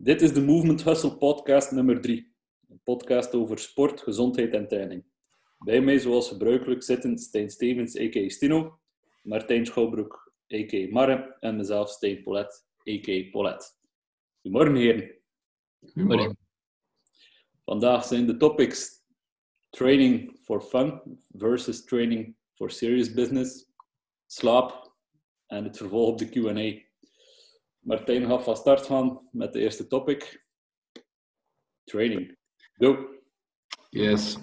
Dit is de Movement Hustle podcast nummer 3. Een podcast over sport, gezondheid en training. Bij mij, zoals gebruikelijk, zitten Stijn Stevens, a.k.a. Stino, Martijn Schouwbroek, a.k.a. Marre, en mezelf, Stijn Polet, a.k.a. Polet. Goedemorgen, heren. Goedemorgen. Vandaag zijn de topics training for fun versus training for serious business, slaap en het vervolg op de Q&A. Martijn gaat van start gaan met de eerste topic. Training. Go. Yes.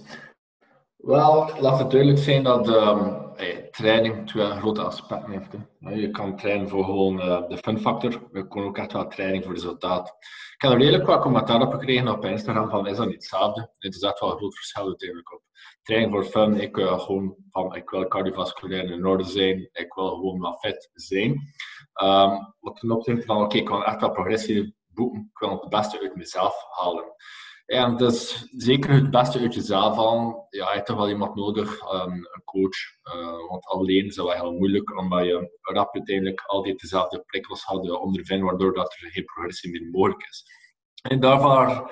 Wel, laat het duidelijk zijn dat um, training twee grote aspecten heeft. Je kan trainen voor gewoon uh, de fun factor, je kan ook echt wel training voor resultaat. Ik heb er redelijk wat commentaar op gekregen op Instagram van is dat niet hetzelfde? Het is echt wel een groot verschil uiteindelijk op. Training voor fun, ik wil gewoon van ik wil cardiovasculair in orde zijn, ik wil gewoon wat fit zijn. Um, wat ten opzichte van oké, ik kan echt wel progressie boeken, ik wil het beste uit mezelf halen. En dus zeker het beste uit jezelf halen. Ja, je hebt toch wel iemand nodig, um, een coach. Uh, want alleen is dat wel heel moeilijk, omdat je rap uiteindelijk altijd dezelfde prikkels had ondervinden, waardoor dat er geen progressie meer mogelijk is. En daarvoor,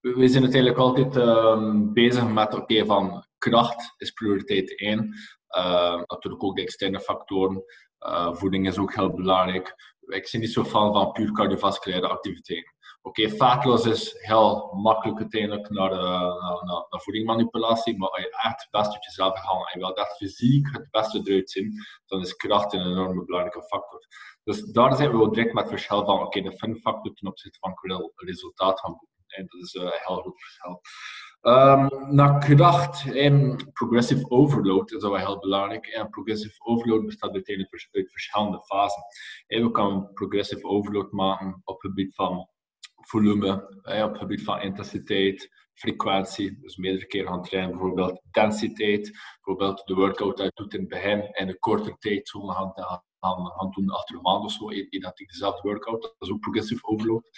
we zijn uiteindelijk altijd um, bezig met, oké, van kracht is prioriteit 1. Uh, natuurlijk ook de externe factoren. Uh, voeding is ook heel belangrijk. Ik ben niet zo fan van puur cardiovasculaire activiteiten. Oké, okay, vaatloos is heel makkelijk uiteindelijk naar, uh, naar, naar, naar voedingmanipulatie, maar als je echt het beste uit jezelf gaat en je wilt fysiek het beste eruit zien, dan is kracht een enorme belangrijke factor. Dus daar zijn we ook direct met het verschil van, oké, de fun factor ten opzichte van resultaat gaan boeken. En dat is een heel groot verschil. Um, naar kracht en progressive overload is dat wel heel belangrijk. En progressive overload bestaat uiteindelijk uit verschillende fasen. En we kunnen progressive overload maken op het gebied van volume, op het gebied van intensiteit, frequentie, dus meerdere keren gaan trainen, bijvoorbeeld densiteit, bijvoorbeeld de workout dat je doet in het begin en een korte tijd zo gaan, gaan, gaan doen achter een maand of zo, identiek dezelfde workout, dat is ook progressive overload.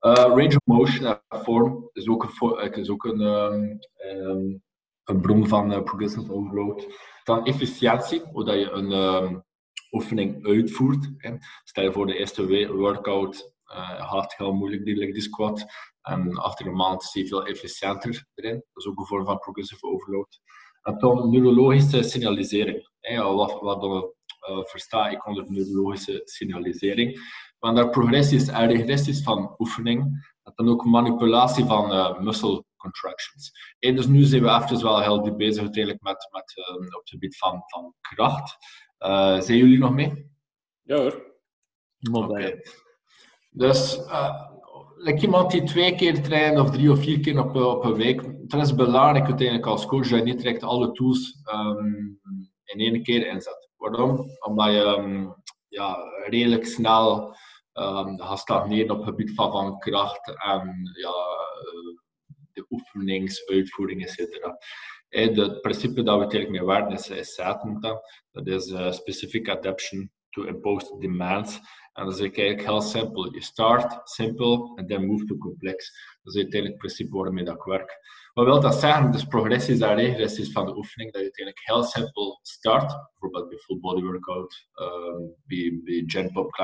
Uh, range of motion en vorm is ook een, is ook een, um, um, een bron van uh, progressive overload. Dan efficiëntie, hoe dat je een um, oefening uitvoert. Hè. Stel je voor de eerste workout uh, gaat heel moeilijk, die squat. En achter een maand is die veel efficiënter erin. Dat is ook een vorm van progressive overload. En dan neurologische signalisering. Hè. Wat, wat uh, versta ik onder neurologische signalisering? Want daar progressies en regressies van oefening, dat dan ook manipulatie van uh, muscle contractions. En dus nu zijn we even wel heel diep bezig uiteindelijk met, met uh, op het gebied van, van kracht. Uh, zijn jullie nog mee? Ja hoor. Okay. Dus uh, like iemand die twee keer traint of drie of vier keer op, op een week, dat is belangrijk uiteindelijk als coach dat je niet direct alle tools um, in één keer inzet. Waarom? Omdat je um, ja, redelijk snel um, gaat stagneren op het gebied van, kracht en ja, de oefeningsuitvoering, etc. En het principe dat we eigenlijk mee is, is SATMTA. Dat is uh, Specific Adaption to Imposed Demands. En dat is eigenlijk heel simpel. Je start simpel en dan move to complex. Dat is uiteindelijk het principe waarmee dat ik werk. Wat wil dat zeggen? Dus progressies en regressies van de oefening, dat je uiteindelijk heel simpel start. Bijvoorbeeld bij full body workout, um, bij, bij gen pop.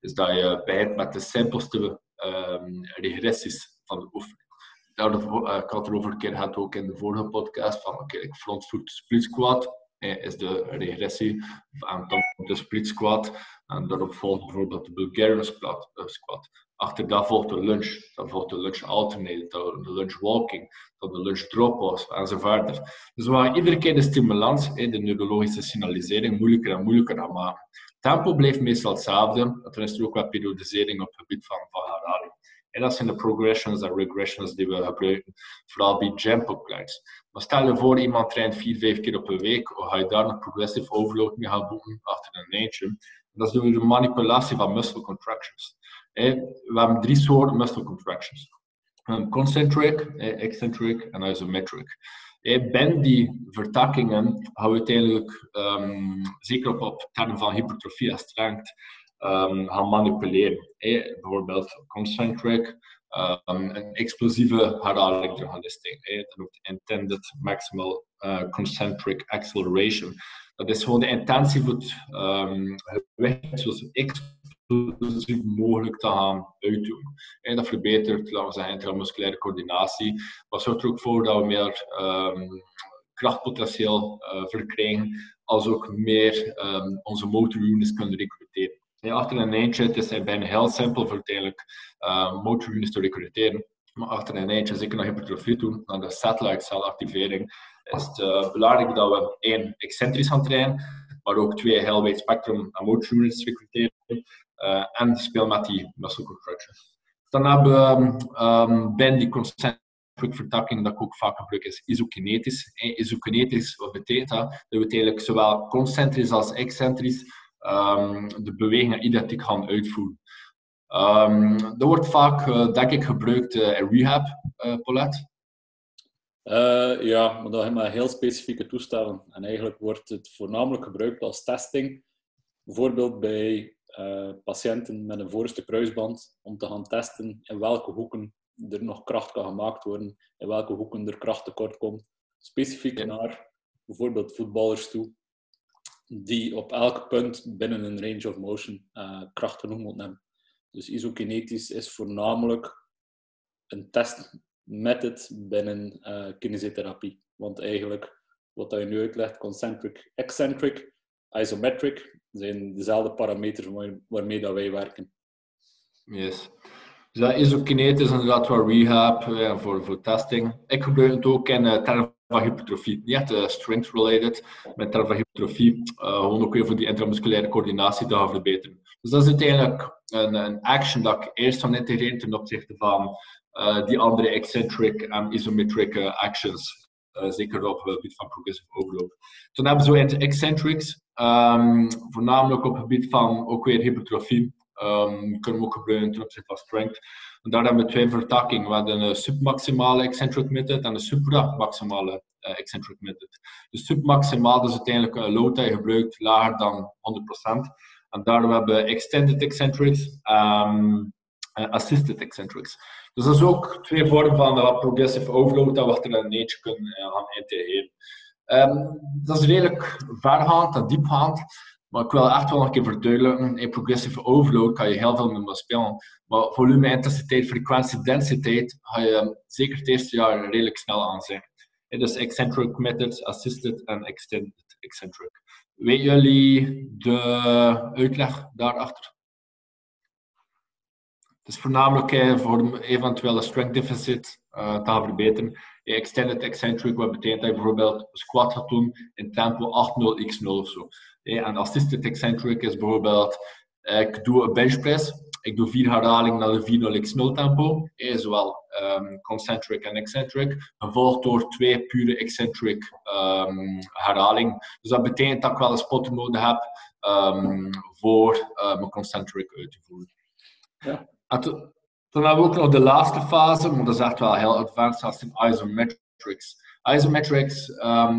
Is dat je begint met de simpelste um, regressies van de oefening. Uh, ik had er over een keer gehad ook in de vorige podcast van oké, okay, front foot split squat is de regressie aan de split squat. En daarop volgt bijvoorbeeld de Bulgarian squat. Achter dat volgt de lunge, dan volgt de lunge alternate, de lunge walking, dan de lunge drop-off enzovoort. Dus we gaan iedere keer de stimulans, de neurologische signalisering, moeilijker en moeilijker gaan maken. Tempo blijft meestal hetzelfde, dan is er ook wat periodisering op het gebied van, van herhaling. En dat zijn de progressions en regressions die we gebruiken, vooral bij jump upgrades. Maar stel je voor, iemand traint vier, vijf keer op een week, of ga je daar een progressive overload mee gaan boeken achter een eentje. Dat is de manipulatie van muscle contractions. We hebben drie soorten muscle contractions. Concentric, eccentric en isometric. Bij die vertakkingen gaan we uiteindelijk, um, zeker op, op termen van hypertrofie en strength, um, gaan manipuleren. Eh, bijvoorbeeld concentric, um, een explosieve herhaling is eh, dat noemt intended maximal uh, concentric acceleration. Dat is gewoon de intentie voor het um, gewicht, zoals inclusief mogelijk te gaan uitdoen. En dat verbetert, laten we zeggen, intramusculaire coördinatie, maar zorgt er ook voor dat we meer krachtpotentieel uh, verkrijgen, als ook meer onze motorunits kunnen recruteren. Ja, achter een eindje, het is bijna heel simpel voor uiteindelijk uh, motorunits te recruteren. Maar achter een eindje, zeker naar hypertrofie toe, naar de satellite celactivering, is het uh, belangrijk dat we één, excentrisch gaan trainen, maar ook twee, heel wijd spectrum aan motorunits recruteren. Uh, en speel met die muscle contractions. Dan hebben we um, binnen die concentric vertakking dat ik ook vaak gebruik is isokinetisch. Isokinetisch, wat betekent dat? Dat we eigenlijk zowel concentrisch als excentrisch um, de bewegingen identiek gaan uitvoeren. Um, dat wordt vaak, uh, denk ik, gebruikt uh, in rehab, uh, Paulette. ja, maar dat hebben heel specifieke toestellen. En eigenlijk wordt het voornamelijk gebruikt als testing. Bijvoorbeeld bij patiënten met een voorste kruisband om te gaan testen in welke hoeken er nog kracht kan gemaakt worden, in welke hoeken er kracht tekort komt. Specifiek naar bijvoorbeeld voetballers toe, die op elk punt binnen een range of motion uh, kracht genoeg moeten hebben. Dus isokinetisch is voornamelijk een testmethod binnen uh. Want eigenlijk, wat je nu uitlegt, concentric, eccentric, isometric, zijn dezelfde parameters waarmee dat wij werken. Yes. Dus dat isokinetisch inderdaad wel rehab ja, voor, voor testing. Ik gebruik het ook in uh, termen van hypertrofie. Niet echt uh, strength related, met termen van hypertrofie. Uh, ook weer voor die intramusculaire coördinatie te gaan verbeteren. Dus dat is uiteindelijk een, een action dat ik eerst van integreer ten opzichte van die andere eccentric en isometric actions. zeker op het gebied van progressive overload. Toen hebben we eccentrics, um, voornamelijk op het gebied van ook weer hypertrofie. Um, kunnen we ook gebruiken ten opzichte van strength. Daar hebben we twee vertakkingen. We hebben een submaximale eccentric method en een supramaximale uh, eccentric method. De submaximaal is uiteindelijk een load dat je gebruikt lager dan 100%. En daar hebben we extended eccentrics um, en assisted eccentrics. Dus dat is ook twee vormen van uh, progressive overload dat we achter een eentje kunnen uh, gaan integreren. Um, dat is redelijk vergaand en diepgaand. Maar ik wil echt wel een keer verduidelijken. In progressive overload kan je heel veel mee spelen. Maar volume, intensiteit, frequentie, densiteit ga je zeker het eerste jaar redelijk snel aan zijn. Dus eccentric methods, assisted en extended eccentric. Weet jullie de uitleg daarachter? Het is voornamelijk voor een eventuele strength deficit uh, te verbeteren. Extended eccentric, wat betekent dat je bijvoorbeeld squat gaat doen in tempo 8-0 x0 of zo. En assisted eccentric is bijvoorbeeld, ik doe een benchpress, ik doe vier herhalingen naar de 4-0 x0 tempo, zowel um, concentric en eccentric, gevolgd door twee pure eccentric um, herhalingen. Dus dat betekent dat ik wel een spotter nodig heb um, voor uh, mijn concentric uit te voeren. Ja. Dan hebben we ook nog de laatste fase, maar dat is echt wel heel advanced, als in isometrics. Isometrics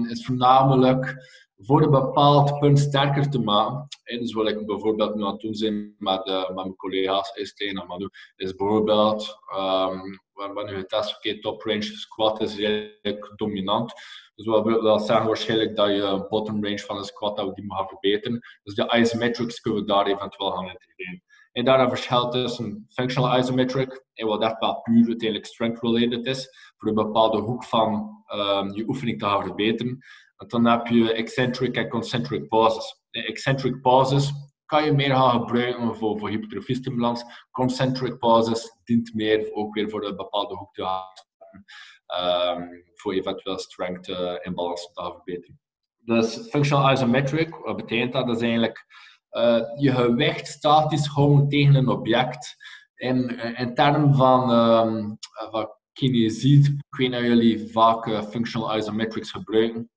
is voornamelijk voor een bepaald punt sterker te maken. En dus wat ik bijvoorbeeld nu aan het doen zijn met, mijn collega's, Esteen en Manu, is bijvoorbeeld, um, wanneer je test, top range squat is redelijk dominant. Dus wat wil dat zeggen waarschijnlijk dat je bottom range van een squat dat we die verbeteren. Dus de isometrics kunnen we daar eventueel gaan integreren. En daarna verschilt tussen functional isometric en wat echt wel puur uiteindelijk strength related is, voor een bepaalde hoek van um, je oefening te gaan verbeteren. En dan heb je eccentric en concentric pauses. De eccentric pauses kan je meer gaan gebruiken voor, voor hypertrofiestimulans. Concentric pauses dient meer ook weer voor een bepaalde hoek te gaan, um, voor eventueel strength uh, in balans te. Dus functional isometric, wat betekent dat? Dat is eigenlijk uh, je gewicht statisch houden tegen een object. In, in termen van, um, van kinesie, ik weet dat jullie vaak functional isometrics gebruiken.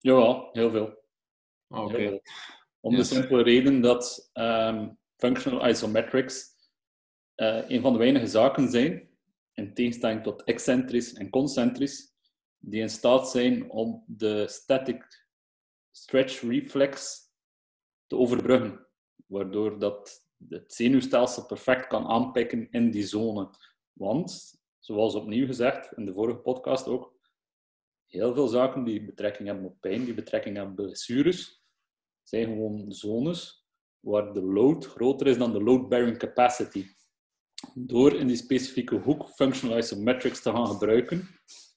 Jawel, heel veel. Oké. Om yes. de simpele reden dat um, functional isometrics uh, een van de weinige zaken zijn, in tegenstelling tot excentrisch en concentrisch, die in staat zijn om de static stretch reflex te overbruggen. Waardoor dat het zenuwstelsel perfect kan aanpikken in die zone. Want, zoals opnieuw gezegd in de vorige podcast ook, heel veel zaken die betrekking hebben op pijn, die betrekking hebben op blessures, zijn gewoon zones waar de load groter is dan de load-bearing capacity. Door in die specifieke hoek functional isometrics te gaan gebruiken,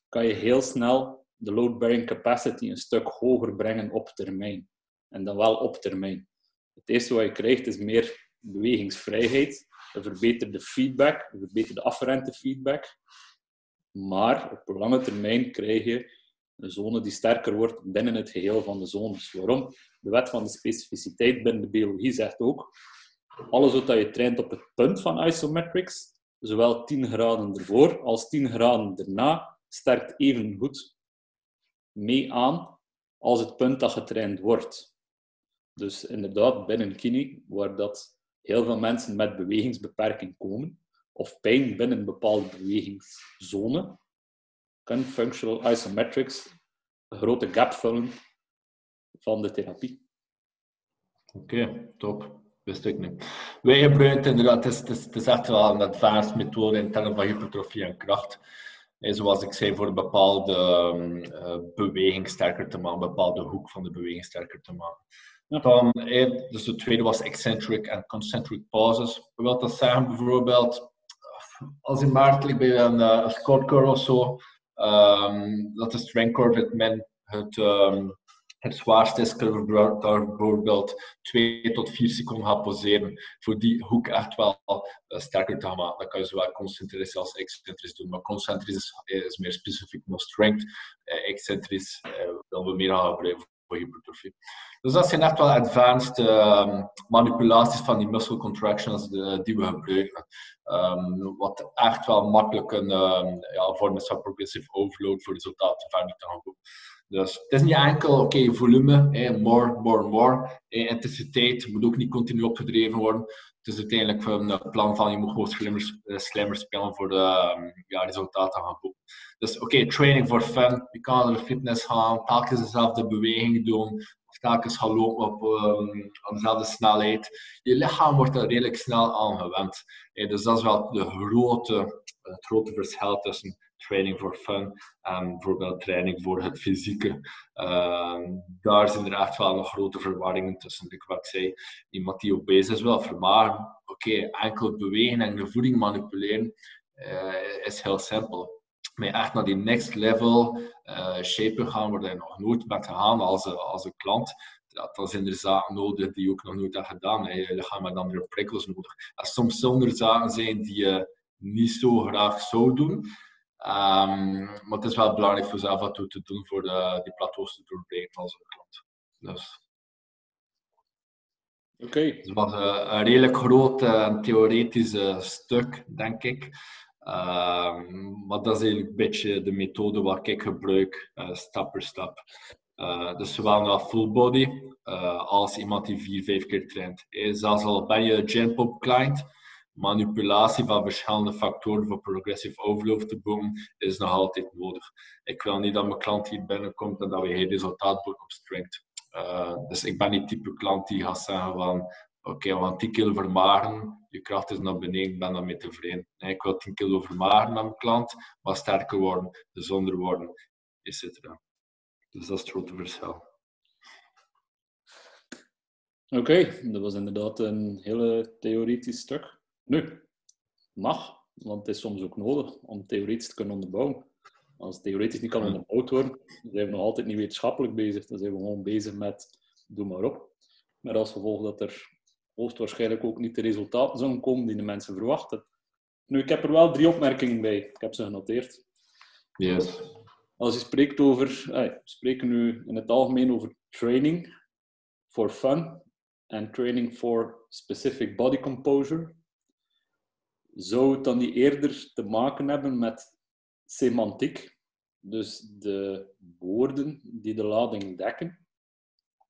kan je heel snel de load-bearing capacity een stuk hoger brengen op termijn. En dan wel op termijn. Het eerste wat je krijgt is meer bewegingsvrijheid, een verbeterde feedback, een verbeterde afferente feedback. Maar op lange termijn krijg je een zone die sterker wordt binnen het geheel van de zones. Waarom? De wet van de specificiteit binnen de biologie zegt ook, alles wat je traint op het punt van isometrics, zowel 10 graden ervoor als 10 graden erna, sterkt even goed mee aan als het punt dat getraind wordt. Dus inderdaad, binnen kine, waar dat heel veel mensen met bewegingsbeperking komen, of pijn binnen een bepaalde bewegingszone, kan functional isometrics een grote gap vullen van de therapie. Oké, top. Wist ik niet. Wij gebruiken inderdaad, het is, het is, echt wel een advanced methode in termen van hypertrofie en kracht. En zoals ik zei, voor een bepaalde uh, beweging sterker te maken, een bepaalde hoek van de beweging sterker te maken. Dan, dus de tweede was eccentric en concentric pauses. Wat dat zeggen bijvoorbeeld, als in maart bij een uh, squat curl of zo, um, dat strength curve het men het, um, het zwaarste is, daar bijvoorbeeld 2 tot 4 seconden gaan poseren. Voor die hoek echt wel uh, sterker te gaan maken. Dan kan je zowel concentrisch als excentrisch doen. Maar concentrisch is, meer specifiek naar strength. Uh, excentrisch uh, willen we meer gaan Dus dat zijn echt wel advanced uh, manipulaties van die muscle contractions de, die we gebruiken. Um, wat echt wel makkelijk een um, ja, vorm is van progressive overload voor resultaten verder te gaan doen. Dus het is niet enkel, oké, volume, more, more, more. Hey, intensiteit moet ook niet continu opgedreven worden. Het is uiteindelijk een plan van je moet gewoon slimmer, slimmer spelen voor de um, ja, resultaten gaan boeken. Dus oké, training for fun. Je kan naar de fitness gaan, telkens dezelfde beweging doen, of telkens gaan lopen op um, dezelfde snelheid. Je lichaam wordt er redelijk snel aan gewend. Hey, dus dat is wel de grote, het grote verschil tussen training for fun en bijvoorbeeld training voor het fysieke. Uh, daar zijn er echt wel nog grote verwarringen tussen. Ik wat ik zei, iemand die obese is wil vermageren, oké, enkel bewegen en de voeding manipuleren uh, is heel simpel. Maar echt naar die next level uh, shape gaan, waar je nog nooit bent gegaan als, als een klant, dan zijn er zaken nodig die je ook nog nooit hebt gedaan. Hè. Je lichaam heeft andere prikkels nodig. En soms zullen er zaken zijn die je niet zo graag zou doen. Um, maar het is wel belangrijk voor zelf wat te doen voor de, die plateaus te doorbreken als een klant. Dus. Oké. Okay. Het was een, een redelijk groot uh, theoretisch stuk, denk ik. Um, maar dat is eigenlijk een beetje de methode wat ik gebruik, uh, stap per stap. Uh, dus zowel naar full body als iemand die vier, vijf keer traint. Zelfs al ben je Gen Pop client, manipulatie van verschillende factoren voor progressive overload te boeken is nog altijd nodig. Ik wil niet dat mijn klant hier binnenkomt en dat we geen resultaat boeken op. Uh, dus ik ben niet type klant die gaat zeggen van oké, gaan 10 kilo vermageren, je kracht is naar beneden, ik ben daarmee tevreden. Nee, ik wil 10 kilo vermageren met mijn klant, maar sterker worden, gezonder worden, etc. Dus dat is het grote verschil. Oké, dat was inderdaad een hele theoretisch stuk. Nu, mag, want het is soms ook nodig om theoretisch te kunnen onderbouwen. Als theoretisch niet kan onderbouwd worden, dan zijn we nog altijd niet wetenschappelijk bezig. Dan zijn we gewoon bezig met, doe maar op. Met als gevolg dat er hoogstwaarschijnlijk ook niet de resultaten zullen komen die de mensen verwachten. Nu, ik heb er wel drie opmerkingen bij. Ik heb ze genoteerd. Yes. Als je spreekt over, we spreken nu in het algemeen over training for fun en training for specific body composure, zou het dan niet eerder te maken hebben met semantiek, dus de woorden die de lading dekken.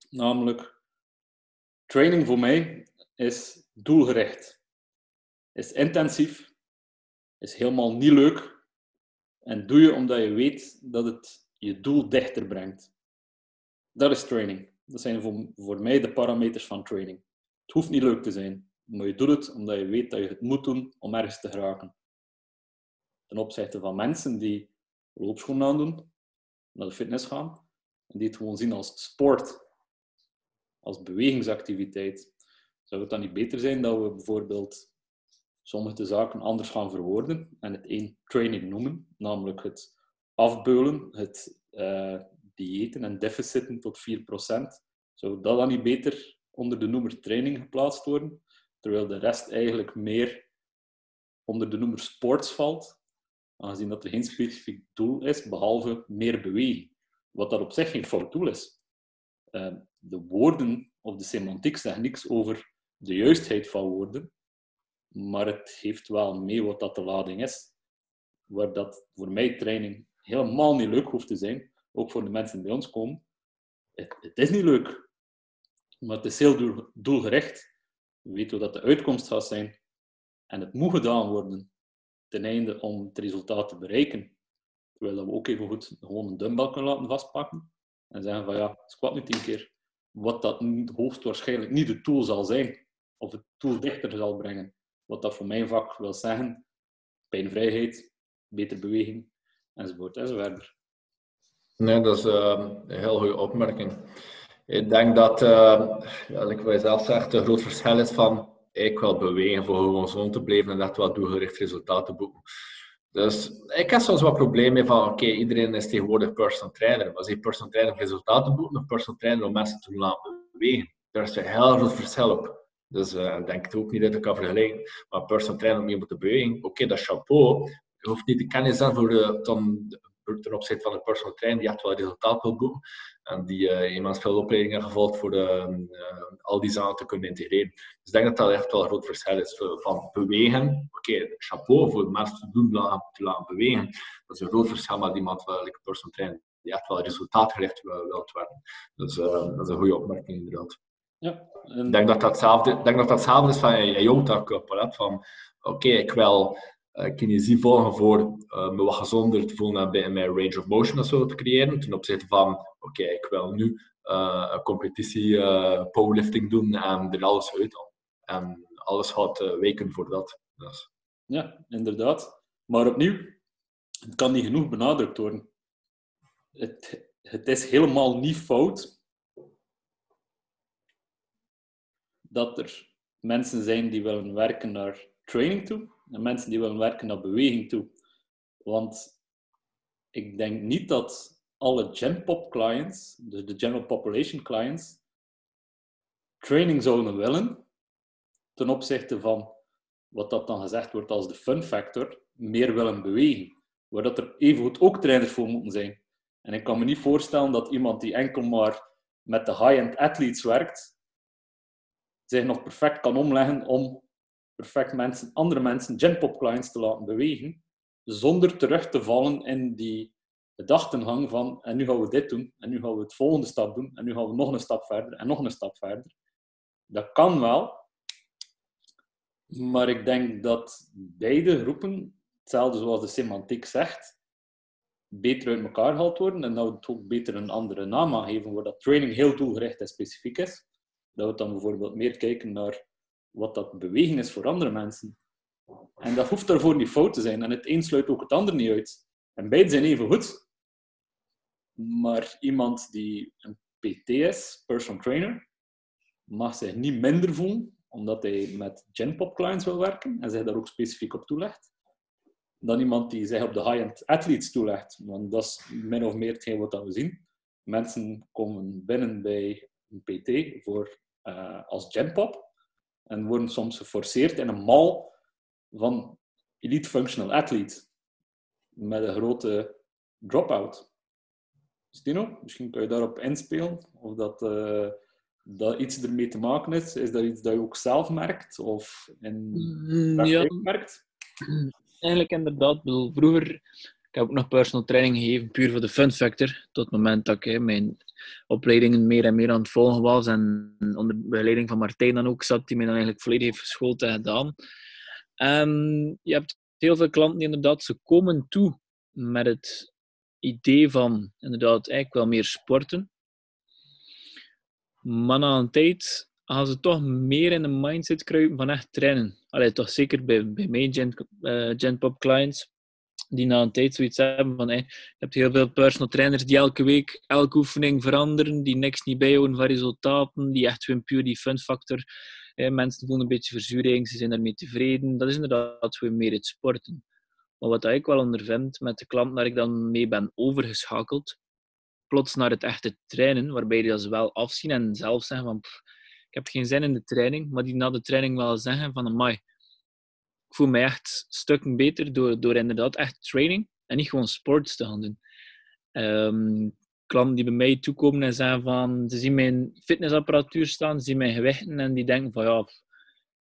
Namelijk, training voor mij is doelgericht, is intensief, is helemaal niet leuk en doe je omdat je weet dat het je doel dichter brengt. Dat is training. Dat zijn voor, voor mij de parameters van training. Het hoeft niet leuk te zijn. Maar je doet het omdat je weet dat je het moet doen om ergens te geraken. Ten opzichte van mensen die loopschoenen aandoen, naar de fitness gaan, en die het gewoon zien als sport, als bewegingsactiviteit, Zou het dan niet beter zijn dat we bijvoorbeeld sommige zaken anders gaan verwoorden en het één training noemen, namelijk het afbeulen, het uh, diëten en deficiten tot 4%. Zou dat dan niet beter onder de noemer training geplaatst worden, terwijl de rest eigenlijk meer onder de noemer sports valt, aangezien dat er geen specifiek doel is, behalve meer bewegen. Wat dat op zich geen fout doel is. Uh, de woorden of de semantiek zeggen niks over de juistheid van woorden, maar het heeft wel mee wat dat de lading is. Waar dat voor mij training helemaal niet leuk hoeft te zijn, ook voor de mensen die bij ons komen. Het, is niet leuk, maar het is heel doel, doelgericht. We weten wat de uitkomst gaat zijn. En het moet gedaan worden ten einde om het resultaat te bereiken. Terwijl we ook even goed gewoon een dumbbell kunnen laten vastpakken en zeggen van ja, squat nu tien keer. Wat dat hoogstwaarschijnlijk niet het tool zal zijn, of het tool dichter zal brengen. Wat dat voor mijn vak wil zeggen, pijnvrijheid, beter beweging, enzovoort enzovoort. Nee, dat is uh, een heel goede opmerking. Ik denk dat, uh, ik wil zelf zeggen, het groot verschil is van ik wil bewegen voor gewoon gezond te blijven en dat wel doelgericht resultaten boeken. Dus ik heb soms wat problemen van, oké, iedereen is tegenwoordig personal trainer. Maar is personal trainer om resultaten boeken of personal trainer om mensen te laten bewegen? Daar is een heel groot verschil op. Dus uh, ik denk het ook niet dat ik kan vergelijken. Maar personal trainer om iemand te bewegen, oké, dat chapeau. Je hoeft niet de kennis aan voor dan, ten opzichte van een personal trainer die echt wel resultaat wil boeken. En die uh, iemand veel opleidingen gevolgd voor de, uh, al die zaken te kunnen integreren. Dus ik denk dat dat echt wel een groot verschil is van bewegen. Oké, chapeau voor mensen te doen te laten bewegen. Dat is een groot verschil met iemand wel een personal trainer die echt wel resultaatgericht wil, wil worden. Dus uh, dat is een goede opmerking inderdaad. Ja, en... Ik denk dat dat hetzelfde, denk dat dat hetzelfde is van je Jota-cup. Van oké, ik wil uh, kinesie volgen voor uh, me wat gezonder te voelen bij mijn range of motion of zo te creëren. Ten opzichte van, oké, ik wil nu uh, een competitie powerlifting doen en er alles uit. En alles gaat weken voor dat. Dus. Ja, inderdaad. Maar opnieuw, het kan niet genoeg benadrukt worden. Het, het is helemaal niet fout dat er mensen zijn die willen werken naar training toe en mensen die willen werken naar beweging toe. Want ik denk niet dat alle GenPop clients, dus de general population clients, training zouden willen ten opzichte van wat dat dan gezegd wordt als de fun factor, meer willen bewegen. Waar dat er evengoed ook trainers voor moeten zijn. En ik kan me niet voorstellen dat iemand die enkel maar met de high-end athletes werkt, zich nog perfect kan omleggen om perfect mensen, andere mensen, genpop clients te laten bewegen, zonder terug te vallen in die gedachtengang van en nu gaan we dit doen, en nu gaan we het volgende stap doen, en nu gaan we nog een stap verder, en nog een stap verder. Dat kan wel, maar ik denk dat beide groepen, hetzelfde zoals de semantiek zegt, beter uit elkaar gehaald worden en dat we het ook beter een andere naam aan geven, waar dat training heel doelgericht en specifiek is. Dat we dan bijvoorbeeld meer kijken naar wat dat bewegen is voor andere mensen. En dat hoeft daarvoor niet fout te zijn. En het een sluit ook het ander niet uit. En beide zijn even goed. Maar iemand die een PT is, personal trainer, mag zich niet minder voelen, omdat hij met Genpop clients wil werken en zich daar ook specifiek op toelegt, dan iemand die zich op de high-end athletes toelegt. Want dat is min of meer hetgeen wat we zien. Mensen komen binnen bij een PT voor, uh, als Genpop en worden soms geforceerd in een mal van elite functional athlete met een grote drop-out. Stino, misschien kan je daarop inspelen of dat, uh, dat iets ermee te maken is. Is dat iets dat je ook zelf merkt of in mm, ja, merkt? Eigenlijk inderdaad. vroeger ik heb ook nog personal training gegeven, puur voor de fun factor. Tot het moment dat ik mijn opleidingen meer en meer aan het volgen was. En onder begeleiding van Martijn dan ook zat, die mij dan eigenlijk volledig heeft geschoold en gedaan. En je hebt heel veel klanten die inderdaad, ze komen toe met het idee van, inderdaad, ik wil meer sporten. Maar na een tijd gaan ze toch meer in de mindset kruipen van echt trainen. Allee, toch zeker bij, bij mijn uh, Genpop clients die na een tijd zoiets hebben van, hey, je hebt heel veel personal trainers die elke week elke oefening veranderen, die niks niet bijhouden van resultaten, die echt hun puur die fun factor mensen voelen een beetje verzuring, ze zijn daarmee tevreden. Dat is inderdaad gewoon meer het sporten. Maar wat ik wel ondervind met de klant waar ik dan mee ben overgeschakeld, plots naar het echte trainen, waarbij die dat wel afzien en zelf zeggen van ik heb geen zin in de training, maar die na de training wel zeggen van amai, ik voel mij echt stukken beter door, door inderdaad echt training en niet gewoon sports te gaan doen. Um, klanten die bij mij toekomen en zeggen van ze zien mijn fitnessapparatuur staan, ze zien mijn gewichten en die denken van ja, dat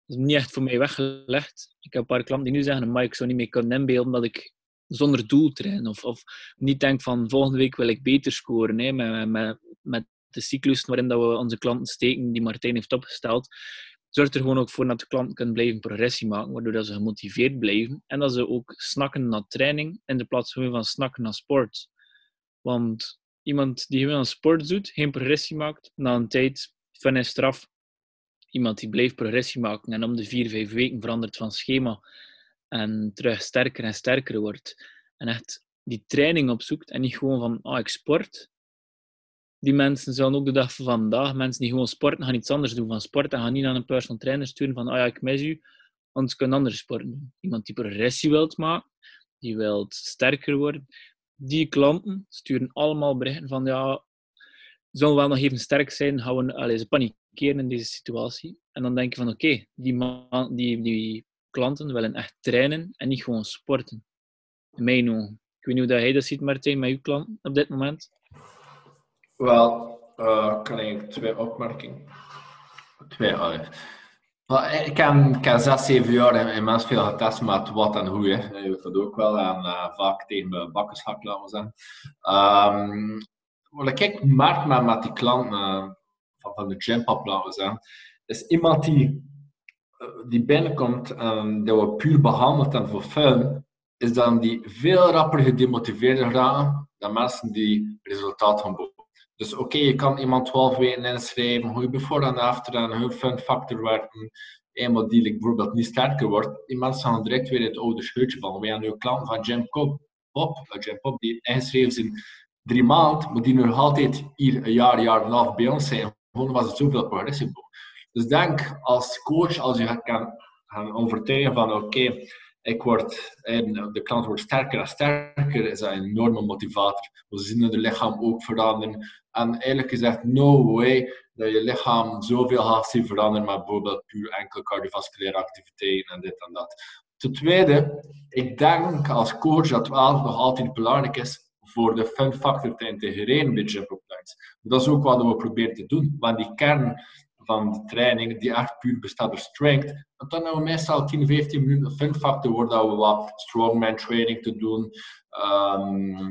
is niet echt voor mij weggelegd. Ik heb een paar klanten die nu zeggen, maar ik zou niet meer kunnen inbeelden dat ik zonder doel train. Of, of niet denk van volgende week wil ik beter scoren hè, met, met, met de cyclus waarin dat we onze klanten steken, die Martijn heeft opgesteld. Zorgt er gewoon ook voor dat de klanten kunnen blijven progressie maken, waardoor dat ze gemotiveerd blijven en dat ze ook snakken naar training in de plaats van snakken naar sport. Want iemand die gewoon sport doet, geen progressie maakt, na een tijd, fun en straf. Iemand die blijft progressie maken en om de vier, vijf weken verandert van schema en terug sterker en sterker wordt. En echt die training opzoekt en niet gewoon van, ah, ik sport. Die mensen zullen ook de dag van vandaag, mensen die gewoon sporten, gaan iets anders doen van sport en gaan niet naar een personal trainer sturen van, ah ja, ik mis u, anders kunnen andere sporten doen. Iemand die progressie wilt maken, die wilt sterker worden, die klanten sturen allemaal berichten van ja, zullen we wel nog even sterk zijn, gaan we, allez, ze panikeren in deze situatie. En dan denk je van oké, die, die, die klanten willen echt trainen en niet gewoon sporten. In mijn ogen. Ik weet niet hoe jij dat ziet, Martijn, met uw klanten op dit moment. Wel, uh, kan ik twee opmerkingen. Twee, uh, ik ken zes, zeven jaar immens veel getest met wat en hoe. Hè. Je weet dat ook wel. En uh, vaak tegen mijn bakkenschak, laten we zeggen. Um, wat ik merk met, met die klanten uh, van, van de gympap, laten we zeggen, is iemand die, die binnenkomt en die we puur behandeld en voor fun, is dan die veel rapper gedemotiveerd raken dan mensen die resultaat gaan boeken. Dus oké, je kan iemand 12 weken inschrijven, hoe je before en after en hoe fun factor werken. Eenmaal die bijvoorbeeld niet sterker wordt, die mensen direct weer in het oude scheutje vallen. Wij hebben nu klanten van Jim Pop, Pop, Jim Pop die ingeschreven zijn drie maanden, maar die nog altijd hier een jaar, jaar en een half bij ons zijn. Gewoon was het zoveel progressie. Dus denk als coach, als je kan gaan overtuigen van oké, ik word, en de klant wordt sterker en sterker, is dat een enorme motivator. We zien het lichaam ook veranderen. En eigenlijk gezegd, no way dat je lichaam zoveel gaat zien veranderen met bijvoorbeeld puur enkel cardiovasculaire activiteiten en dit en dat. Ten tweede, ik denk als coach dat wel nog altijd belangrijk is voor de fun factor te integreren bij Up Dat is ook wat we proberen te doen, want die kern van de training die echt puur bestaat uit strength. En dan hebben we meestal 10, 15 minuten fun factor worden we wat strongman training te doen. Uh,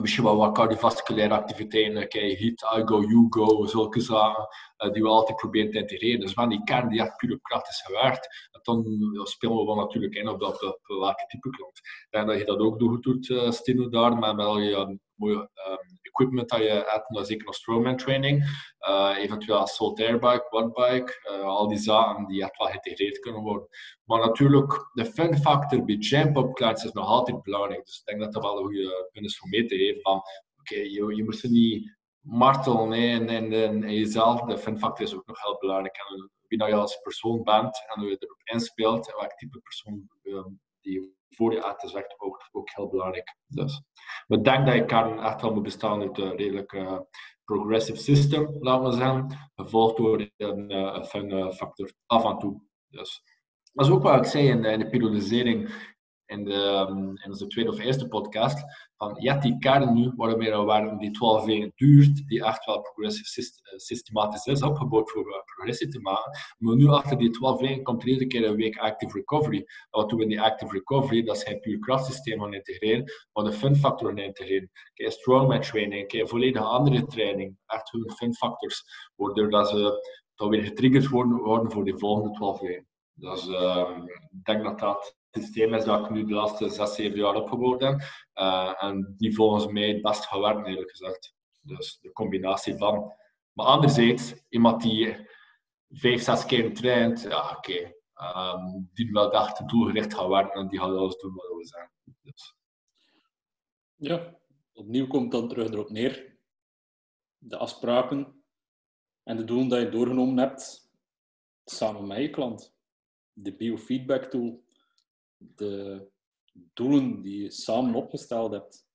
misschien wel wat cardiovasculaire activiteiten, okay, HIIT, I go, you go, zulke zaken, uh, die we altijd proberen te integreren. Dus van die kern die echt puur kracht is gewerkt, en dan spelen we wel natuurlijk in op, dat, welke type klant. En dat je dat ook doet, uh, Stino, daar, met wel je mooie um, equipment dat je hebt, zeker nog strongman training, uh, eventueel assault airbike, quadbike, uh, al die zaken die echt wel geïntegreerd kunnen worden. Maar natuurlijk, de fun factor bij jump up clients is nog altijd belangrijk. Dus ik denk dat dat wel een goede punt is voor mee te geven van, oké, je, je moet ze niet martelen nee, en, en, en, jezelf. De fun factor is ook nog heel belangrijk. En wie nou je als persoon bent en hoe je erop inspeelt en welk type persoon um, die voor je uit is ook, heel belangrijk. Dus denken dat je kan echt wel moet bestaan uit een redelijk uh, progressive system, laten we zeggen, gevolgd door een, uh, een fun factor af en toe. Dus dat is ook wat ik zei in de periodisering in, de, in onze tweede of eerste podcast, van ja, die kern nu, waarom we waren die 12 weken duurt, die echt wel progressief eh, systematisch is opgebouwd voor uh, progressie te maken. Maar nu achter die 12 weken komt er iedere keer een week active recovery. Wat doen we in die active recovery? Dat geen puur krachtsysteem gaan integreren, maar de fun factor gaan integreren. Kijk, strongman training, kijk, volledig andere training, echt hun fun factors, waardoor dat ze dan weer getriggerd worden, voor die volgende 12 weken. Dus uh, ik denk dat dat systeem is dat ik nu de laatste 6, 7 jaar opgebouwd heb. Uh, en die volgens mij het best gaat eerlijk gezegd. Dus de combinatie van. Maar anderzijds, iemand die 5, 6 keer traint, ja, oké. Um, die wel echt doelgericht gaat werken en die gaat alles doen wat we zeggen. Dus. Ja, opnieuw komt dan terug erop neer. De afspraken en de doelen die je doorgenomen hebt, samen met je klant. De biofeedback tool, de doelen die je samen opgesteld hebt,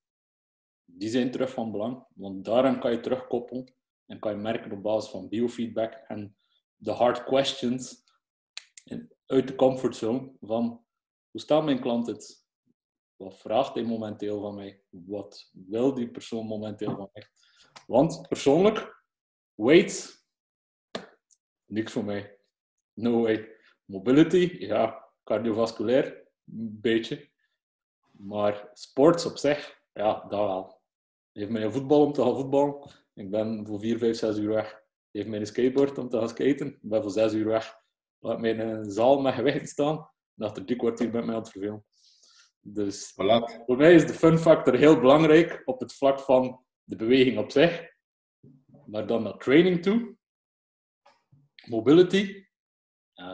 die zijn terug van belang. Want daaraan kan je terugkoppelen en kan je merken op basis van biofeedback en de hard questions uit de comfortzone van hoe staat mijn klant het? Wat vraagt hij momenteel van mij? Wat wil die persoon momenteel van mij? Want persoonlijk, weight, niks voor mij. No way. Mobility, ja, cardiovasculair, een beetje. Maar sports op zich, ja, dat wel. Geef mij een voetbal om te gaan voetballen. Ik ben voor 4, 5, 6 uur weg. Geef mij een skateboard om te gaan skaten. Ik ben voor 6 uur weg. Laat mij in een zaal met gewicht staan. En achter drie kwartier met mij aan het vervelen. Dus Voilà. voor mij is de fun factor heel belangrijk op het vlak van de beweging op zich. Maar dan naar training toe. Mobility.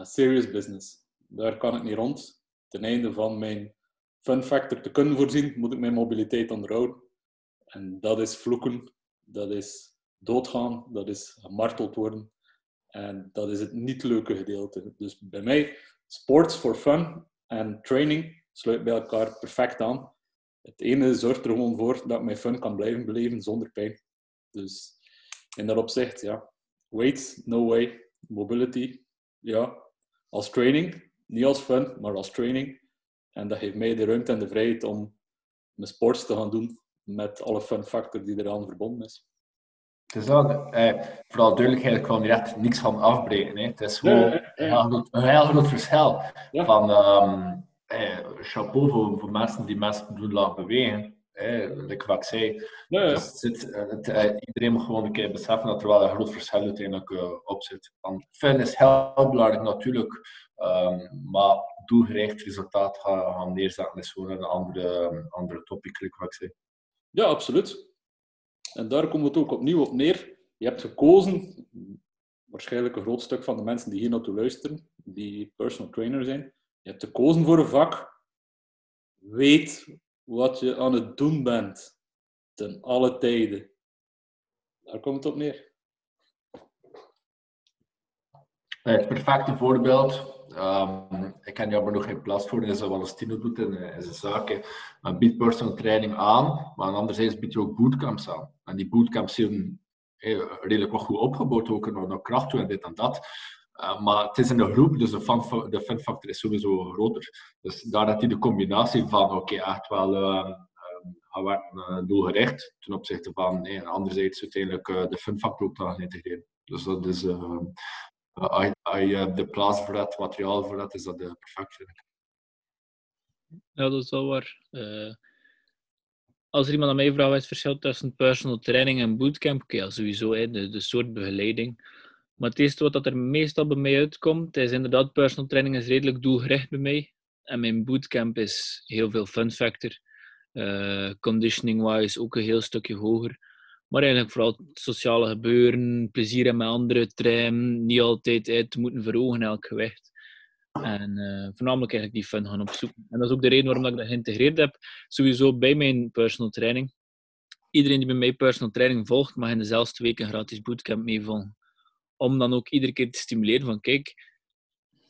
Serious business. Daar kan ik niet rond. Ten einde van mijn fun factor te kunnen voorzien, moet ik mijn mobiliteit onderhouden. En dat is vloeken, dat is doodgaan, dat is gemarteld worden. En dat is het niet leuke gedeelte. Dus bij mij, sports for fun en training sluit bij elkaar perfect aan. Het ene zorgt er gewoon voor dat ik mijn fun kan blijven beleven zonder pijn. Dus in dat opzicht, ja. Weights, no way. Mobility, ja. Als training, niet als fun, maar als training. En dat geeft mij de ruimte en de vrijheid om mijn sports te gaan doen met alle fun factor die eraan verbonden is. Het is eh, vooral duidelijkheid, ik kan hier echt niks van afbreken. Hè. Het is gewoon Ja, ja, ja. een, heel groot, een heel groot verschil. Van ehm, eh, chapeau voor, voor mensen die mensen doen laten bewegen. Eh, like wat ik zei. Dus het eh, iedereen moet gewoon een keer beseffen dat er wel een groot verschil uiteindelijk eh, op zit. Want fun is heel belangrijk natuurlijk, ehm, maar doelgericht resultaat gaan, gaan neerzetten is gewoon een andere, andere topic, like wat ik zei. Ja, absoluut. En daar komen we het ook opnieuw op neer. Je hebt gekozen, waarschijnlijk een groot stuk van de mensen die hier naartoe luisteren, die personal trainer zijn, je hebt gekozen voor een vak. Weet wat je aan het doen bent. Ten alle tijden. Daar komt het op neer. Eh, Het perfecte voorbeeld, ehm, ik ken jou maar nog geen plaats voor, is wat als Tino doet in, eh, in zijn zaken. Men biedt personal training aan, maar anderzijds biedt je ook bootcamps aan. En die bootcamps zijn eh, redelijk wat goed opgebouwd, ook naar, naar kracht toe en dit en dat. Eh, maar het is in een groep, dus de fun, de fun factor is sowieso groter. Dus daar dat hij de combinatie van, oké, echt wel eh, doelgericht, ten opzichte van, nee, en anderzijds uiteindelijk eh, de fun factor ook te gaan integreren. Dus dat is... uh, je- als je de plaats voor hebt, materiaal voor hebt, is dat perfect, vind ik. Ja, dat is wel waar. Eh, als er iemand aan mij vraagt wat het verschil tussen personal training en bootcamp, ja, sowieso de, de soort begeleiding. Maar het eerste wat dat er meestal bij mij uitkomt, is inderdaad, personal training is redelijk doelgericht bij mij. En mijn bootcamp is heel veel fun factor. Eh, Conditioning-wise ook een heel stukje hoger. Maar eigenlijk vooral sociale gebeuren, plezier hebben met anderen, trainen, niet altijd uit te moeten verhogen elk gewicht. En eh, voornamelijk eigenlijk die fun gaan opzoeken. En dat is ook de reden waarom ik dat geïntegreerd heb, sowieso bij mijn personal training. Iedereen die bij mij personal training volgt, mag in dezelfde week een gratis bootcamp meevolgen. Om dan ook iedere keer te stimuleren van, kijk,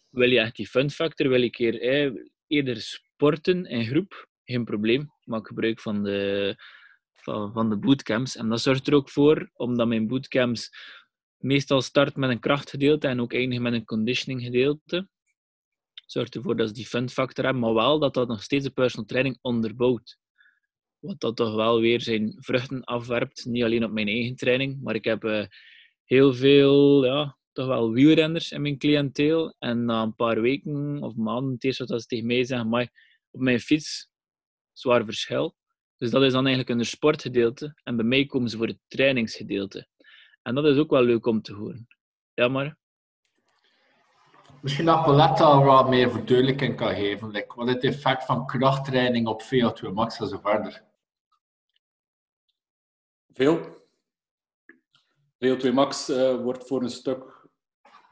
wil je echt die fun factor, wil een keer eh, eerder sporten in groep, geen probleem. Maak gebruik van de, van, de bootcamps. En dat zorgt er ook voor, omdat mijn bootcamps meestal start met een krachtgedeelte en ook eindigen met een conditioning gedeelte zorgt ervoor dat ze die fun factor hebben, maar wel dat dat nog steeds de personal training onderbouwt. Wat dat toch wel weer zijn vruchten afwerpt, niet alleen op mijn eigen training, maar ik heb eh, heel veel, ja, toch wel wielrenners in mijn cliënteel. En na een paar weken of maanden, het eerste wat ze tegen mij zeggen, maar op mijn fiets, zwaar verschil. Dus dat is dan eigenlijk een sportgedeelte. En bij mij komen ze voor het trainingsgedeelte. En dat is ook wel leuk om te horen. Ja, maar... Misschien dat Paulette al wat meer verduidelijking kan geven. Like, wat is het effect van krachttraining op VO2 max en zo verder? Veel. VO2 max uh, wordt voor een stuk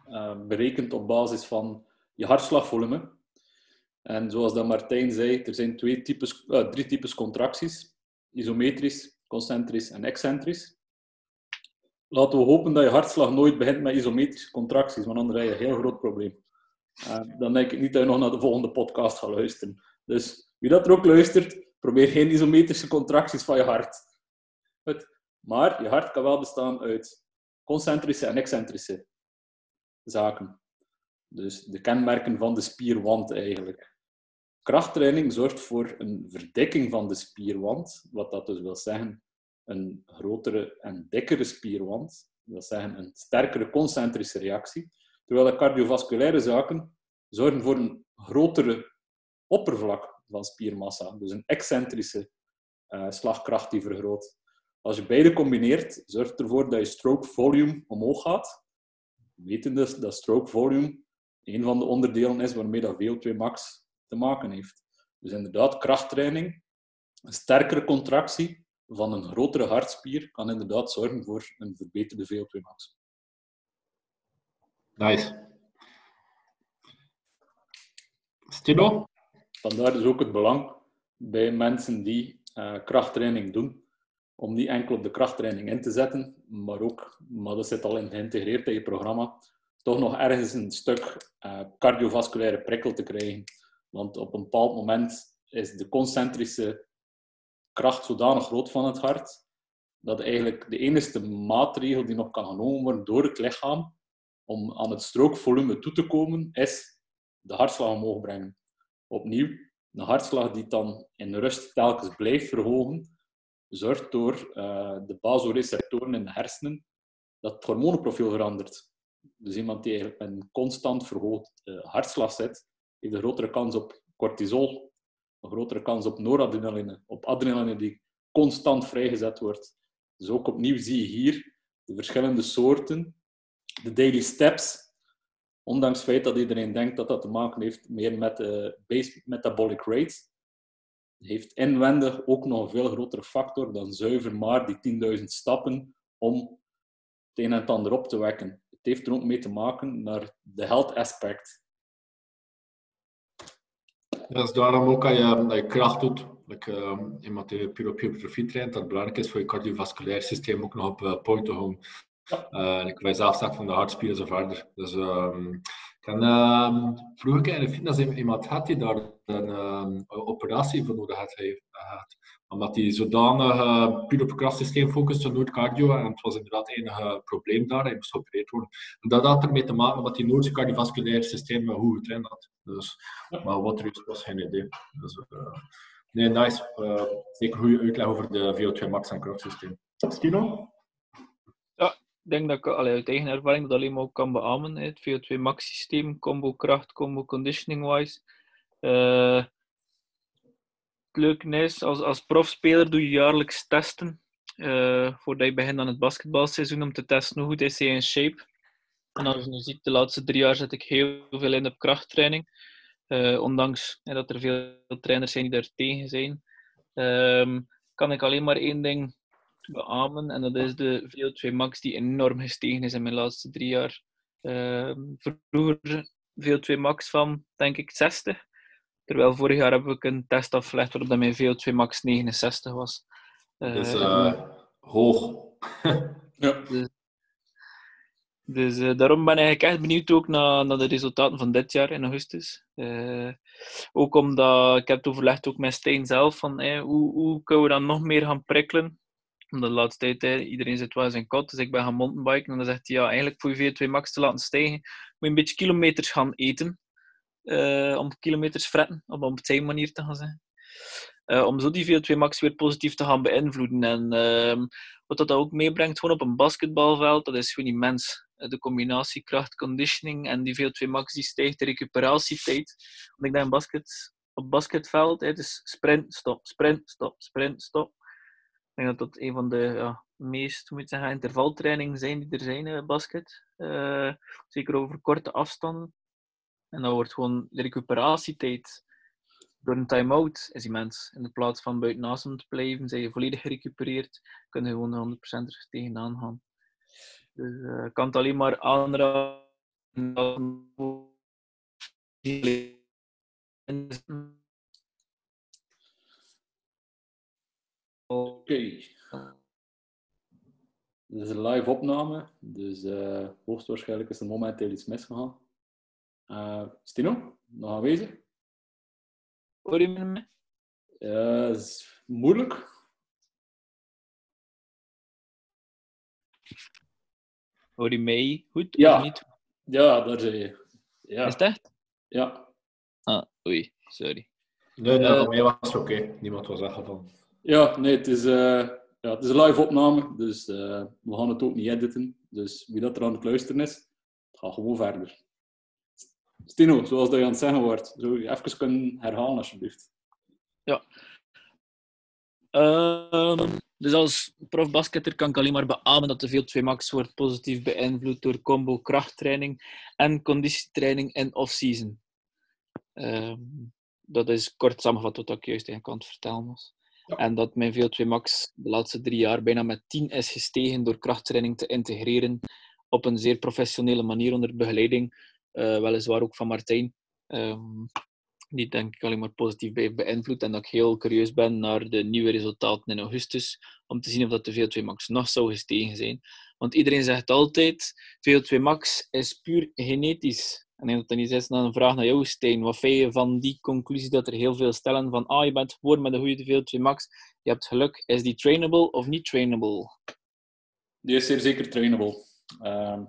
uh, berekend op basis van je hartslagvolume. En zoals dat Martijn zei, er zijn twee types, uh, drie types contracties. Isometrisch, concentrisch en excentrisch. laten we hopen dat je hartslag nooit begint met isometrische contracties, want anders heb je een heel groot probleem. Uh, dan denk ik niet dat je nog naar de volgende podcast gaat luisteren. Dus wie dat er ook luistert, probeer geen isometrische contracties van je hart. Maar je hart kan wel bestaan uit concentrische en excentrische zaken. Dus de kenmerken van de spierwand eigenlijk. Krachttraining zorgt voor een verdikking van de spierwand, wat dat dus wil zeggen een grotere en dikkere spierwand. Dat wil zeggen een sterkere concentrische reactie. Terwijl de cardiovasculaire zaken zorgen voor een grotere oppervlak van spiermassa, dus een excentrische uh, slagkracht die vergroot. Als je beide combineert, zorgt ervoor dat je stroke volume omhoog gaat. We weten dus dat stroke volume een van de onderdelen is waarmee dat VO2 max te maken heeft. Dus inderdaad, krachttraining, een sterkere contractie van een grotere hartspier kan inderdaad zorgen voor een verbeterde VO2 max. Nice. Stino? Vandaar dus ook het belang bij mensen die uh, krachttraining doen, om niet enkel op de krachttraining in te zetten, maar ook, maar dat zit al in geïntegreerd in je programma, toch nog ergens een stuk uh, cardiovasculaire prikkel te krijgen. Want op een bepaald moment is de concentrische kracht zodanig groot van het hart, dat eigenlijk de enige maatregel die nog kan genomen worden door het lichaam om aan het strookvolume toe te komen, is de hartslag omhoog brengen. Opnieuw, een hartslag die dan in rust telkens blijft verhogen, zorgt door uh, de basoreceptoren in de hersenen dat het hormonenprofiel verandert. Dus iemand die eigenlijk met een constant verhoogd uh, hartslag zit, heeft een grotere kans op cortisol, een grotere kans op noradrenaline, op adrenaline die constant vrijgezet wordt. Dus ook opnieuw zie je hier de verschillende soorten, de daily steps, ondanks het feit dat iedereen denkt dat dat te maken heeft meer met de base metabolic rate, heeft inwendig ook nog een veel grotere factor dan zuiver maar die 10.000 stappen om het een en het ander op te wekken. Het heeft er ook mee te maken naar de health aspect. Dat is daarom ook dat je, dat je kracht doet. Like, uh, iemand die puur op hypertrofie traint, dat belangrijk is voor je cardiovasculair systeem ook nog op uh, point te houden. Uh, ik wij zelf zeggen van de hartspieren zo verder. Dus um, ik uh, vroeger in de fitness iemand had die daar een uh, operatie voor nodig had. had. Omdat hij zodanig uh, puur op krachtsysteem focuste, nooit cardio. En het was inderdaad het enige probleem daar. Hij moest geopereerd worden. En dat had ermee te maken omdat hij nooit zijn cardiovasculaire systeem goed getraind had. Dus, maar wat er was geen idee. Dus, nee, nice. zeker goede uitleg over de VO2 max en krachtsysteem. Stino? Denk dat ik uit eigen ervaring dat alleen maar kan beamen. Het VO2 max systeem, combo kracht, combo conditioning wise. Uh, het leuke is, als, als profspeler doe je jaarlijks testen. Uh, voordat je begint aan het basketbalseizoen om te testen hoe goed is hij in shape. En als je nu ziet, de laatste drie jaar zet ik heel veel in op krachttraining. Uh, ondanks dat er veel trainers zijn die daar tegen zijn. Um, kan ik alleen maar één ding beamen. En dat is de VO2 max die enorm gestegen is in mijn laatste drie jaar. Uh, vroeger VO2 max van, denk ik, 60. Terwijl vorig jaar heb ik een test afgelegd waarop mijn VO2 max 69 was. Uh, dus uh, hoog. ja. Dus, dus uh, daarom ben ik echt benieuwd ook naar, naar de resultaten van dit jaar in augustus. Uh, ook omdat ik heb het overlegd ook met Stijn zelf van hoe, hoe kunnen we dan nog meer gaan prikkelen omdat de laatste tijd, iedereen zit wel in kot. Dus ik ben gaan mountainbiken. En dan zegt hij, ja, eigenlijk voor je VO2 max te laten stijgen, moet je een beetje kilometers gaan eten. Uh, om kilometers fretten, om op zijn manier te gaan zeggen. Uh, om zo die VO2 max weer positief te gaan beïnvloeden. En uh, wat dat ook meebrengt, gewoon op een basketbalveld, dat is gewoon immens. De combinatie kracht, conditioning en die VO2 max die stijgt de recuperatietijd. Want ik denk basket, op basketveld, het is sprint, stop, sprint, stop, sprint, stop denk dat dat een van de ja, meest moet zeggen, intervaltrainingen zijn die er zijn in basket. Uh, zeker over korte afstanden. En dan wordt gewoon de recuperatietijd door een time-out is immens. In de plaats van buiten asem te blijven, zijn je volledig gerecupereerd, kun je gewoon 100% er tegenaan gaan. Dus uh, ik kan het alleen maar aanraden. Oké. Dit is een live opname, dus uh, hoogstwaarschijnlijk is er momenteel iets misgegaan. Uh, Stino, nog aanwezig? Hoor je me? Ja, dat is moeilijk. Hoor je mij goed ja. of niet? Ja, daar zei je. Ja. Is echt? Ja. Ah, oei, sorry. Nee, nee, voor mij was het oké. Niemand was weggevallen. Ja, nee, het is, uh, ja, het is een live opname, dus uh, we gaan het ook niet editen. Dus wie dat er aan het luisteren is, gaat gewoon verder. Stino, zoals dat je aan het zeggen wordt, zou je even kunnen herhalen alsjeblieft? Ja. Um, dus als profbasketter kan ik alleen maar beamen dat de VO2 max wordt positief beïnvloed door combo krachttraining en conditietraining in off-season. Um, dat is kort samengevat wat ik juist aan het vertellen was. En dat mijn VO2 max de laatste drie jaar bijna met 10 is gestegen door krachttraining te integreren op een zeer professionele manier onder begeleiding, uh, weliswaar ook van Martijn. Um, die denk ik alleen maar positief bij beïnvloed. En dat ik heel curieus ben naar de nieuwe resultaten in augustus, om te zien of dat de VO2 max nog zou gestegen zijn. Want iedereen zegt altijd, VO2 max is puur genetisch. En als dan niet is, dan een vraag naar jou, Stijn. Wat vind je van die conclusie dat er heel veel stellen van ah, je bent geboren met een goede VO2 max, je hebt geluk. Is die trainable of niet trainable? Die is zeer zeker trainable. Uh,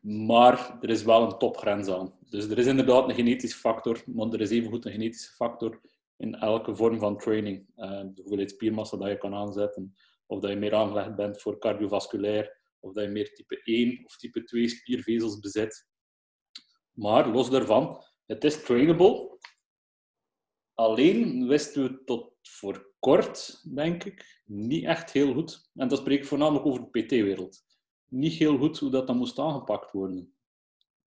maar er is wel een topgrens aan. Dus er is inderdaad een genetische factor, maar er is evengoed een genetische factor in elke vorm van training. Uh, de hoeveelheid spiermassa dat je kan aanzetten, of dat je meer aangelegd bent voor cardiovasculair, of dat je meer type 1 of type 2 spiervezels bezit. Maar los daarvan, het is trainable. Alleen wisten we tot voor kort, denk ik, niet echt heel goed. En dat spreek ik voornamelijk over de PT-wereld. Niet heel goed hoe dat dan moest aangepakt worden.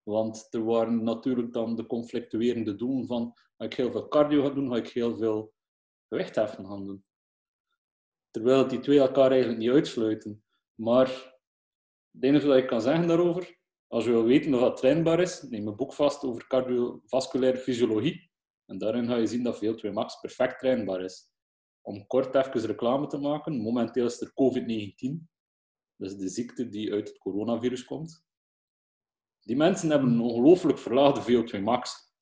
Want er waren natuurlijk dan de conflictuerende doelen van ga ik heel veel cardio gaan doen, ga ik heel veel gewichtheffen gaan doen. Terwijl die twee elkaar eigenlijk niet uitsluiten. Maar het enige wat ik kan zeggen daarover, als je wil weten of dat trainbaar is, neem een boek vast over cardiovasculaire fysiologie. En daarin ga je zien dat VO2 max perfect trainbaar is. Om kort even reclame te maken, momenteel is er COVID-19. Dat is de ziekte die uit het coronavirus komt. Die mensen hebben een ongelooflijk verlaagde VO2 max.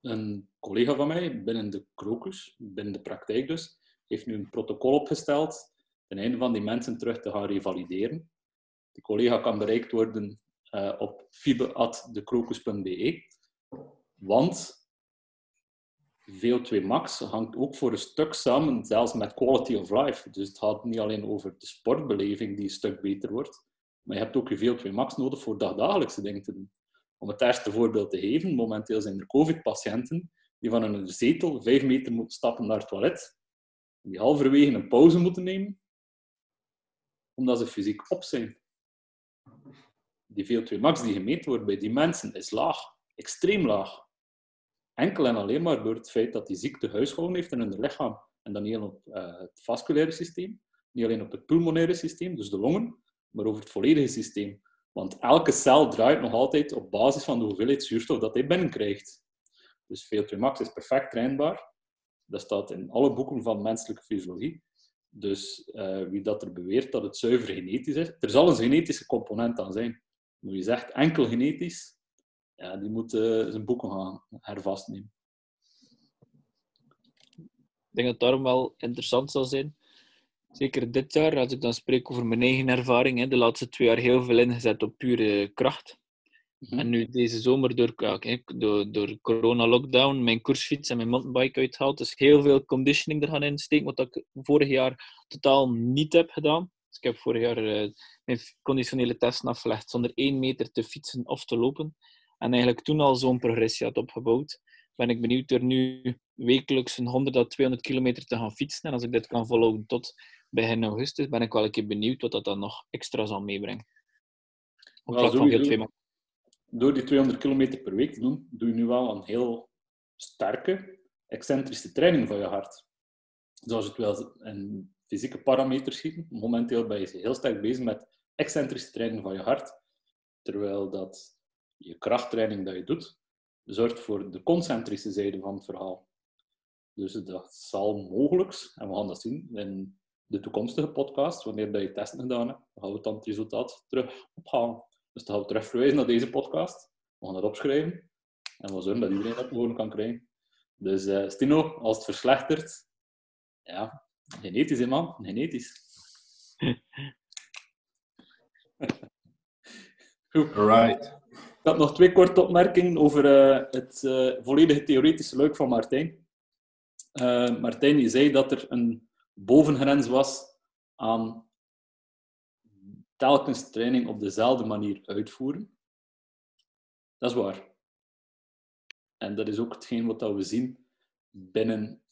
Een collega van mij binnen de Crocus, binnen de praktijk dus, heeft nu een protocol opgesteld ten einde van die mensen terug te gaan revalideren. Die collega kan bereikt worden uh, op fibe.decrocus.be. Want VO2 max hangt ook voor een stuk samen, zelfs met quality of life. Dus het gaat niet alleen over de sportbeleving die een stuk beter wordt, maar je hebt ook je VO2 max nodig voor dagdagelijkse dingen te doen. Om het eerste voorbeeld te geven, momenteel zijn er COVID-patiënten die van een zetel vijf meter moeten stappen naar het toilet, die halverwege een pauze moeten nemen, omdat ze fysiek op zijn. Die VO2 max die gemeten wordt bij die mensen is laag, extreem laag. Enkel en alleen maar door het feit dat die ziekte huishouden heeft in hun lichaam. En dan niet alleen op uh, het vasculaire systeem, niet alleen op het pulmonaire systeem, dus de longen, maar over het volledige systeem. Want elke cel draait nog altijd op basis van de hoeveelheid zuurstof dat hij binnenkrijgt. Dus VO2 max is perfect trainbaar. Dat staat in alle boeken van menselijke fysiologie. Dus uh, wie dat er beweert dat het zuiver genetisch is, er zal een genetische component aan zijn. Maar wie zegt enkel genetisch, ja, die moet uh, zijn boeken gaan hervastnemen. Ik denk dat het daarom wel interessant zal zijn. Zeker dit jaar, als ik dan spreek over mijn eigen ervaring, hè, de laatste twee jaar heel veel ingezet op pure kracht. Mm-hmm. En nu deze zomer door, door, door corona-lockdown mijn koersfiets en mijn mountainbike uithaalt. Dus heel veel conditioning er gaan insteken, wat ik vorig jaar totaal niet heb gedaan. Ik heb vorig jaar uh, mijn conditionele testen afgelegd zonder één meter te fietsen of te lopen. En eigenlijk toen al zo'n progressie had opgebouwd. Ben ik benieuwd er nu wekelijks een 100 à 200 kilometer te gaan fietsen. En als ik dit kan volhouden tot begin augustus, ben ik wel een keer benieuwd wat dat dan nog extra zal meebrengen. Op well, van veel door die 200 kilometer per week te doen, doe je nu wel een heel sterke, excentrische training van je hart. Zoals het wel fysieke parameters ziet, momenteel ben je heel sterk bezig met excentrische training van je hart, terwijl dat je krachttraining dat je doet, zorgt voor de concentrische zijde van het verhaal. Dus dat zal mogelijk, en we gaan dat zien, in de toekomstige podcast, wanneer je testen gedaan hebt, gaan we dan het resultaat terug ophalen. Dus dan gaan we terug verwijzen naar deze podcast. We gaan dat opschrijven. En we zorgen dat iedereen dat gewoon kan krijgen. Dus uh, Stino, als het verslechtert, ja, genetisch, hè man, genetisch. Goed. Alright. Ik had nog twee korte opmerkingen over uh, het uh, volledige theoretische leuk van Martijn. Martijn, je zei dat er een bovengrens was aan telkens training op dezelfde manier uitvoeren. Dat is waar. En dat is ook hetgeen wat we zien binnen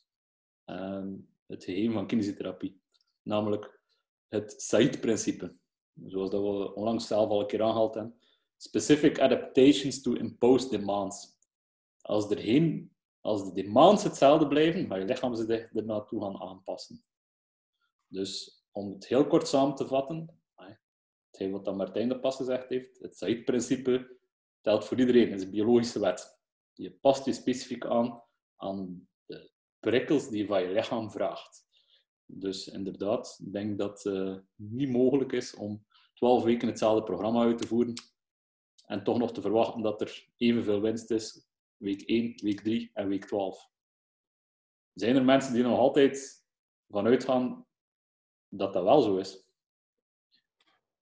uh, het geheim van kinesiotherapie. Namelijk het SAID-principe. Zoals dat we onlangs zelf al een keer aangehaald hebben. Specific adaptations to imposed demands. Als, als de demands hetzelfde blijven, ga je lichaam ze er naartoe gaan aanpassen. Dus om het heel kort samen te vatten, hetgeen wat dan Martijn de pas gezegd heeft, het SAID-principe telt voor iedereen. Het is een biologische wet. Je past je specifiek aan aan prikkels die je van je lichaam vraagt. Dus inderdaad, ik denk dat het uh, niet mogelijk is om 12 weken hetzelfde programma uit te voeren en toch nog te verwachten dat er evenveel winst is week 1, week 3 en week 12. Zijn er mensen die nog altijd vanuit gaan dat dat wel zo is?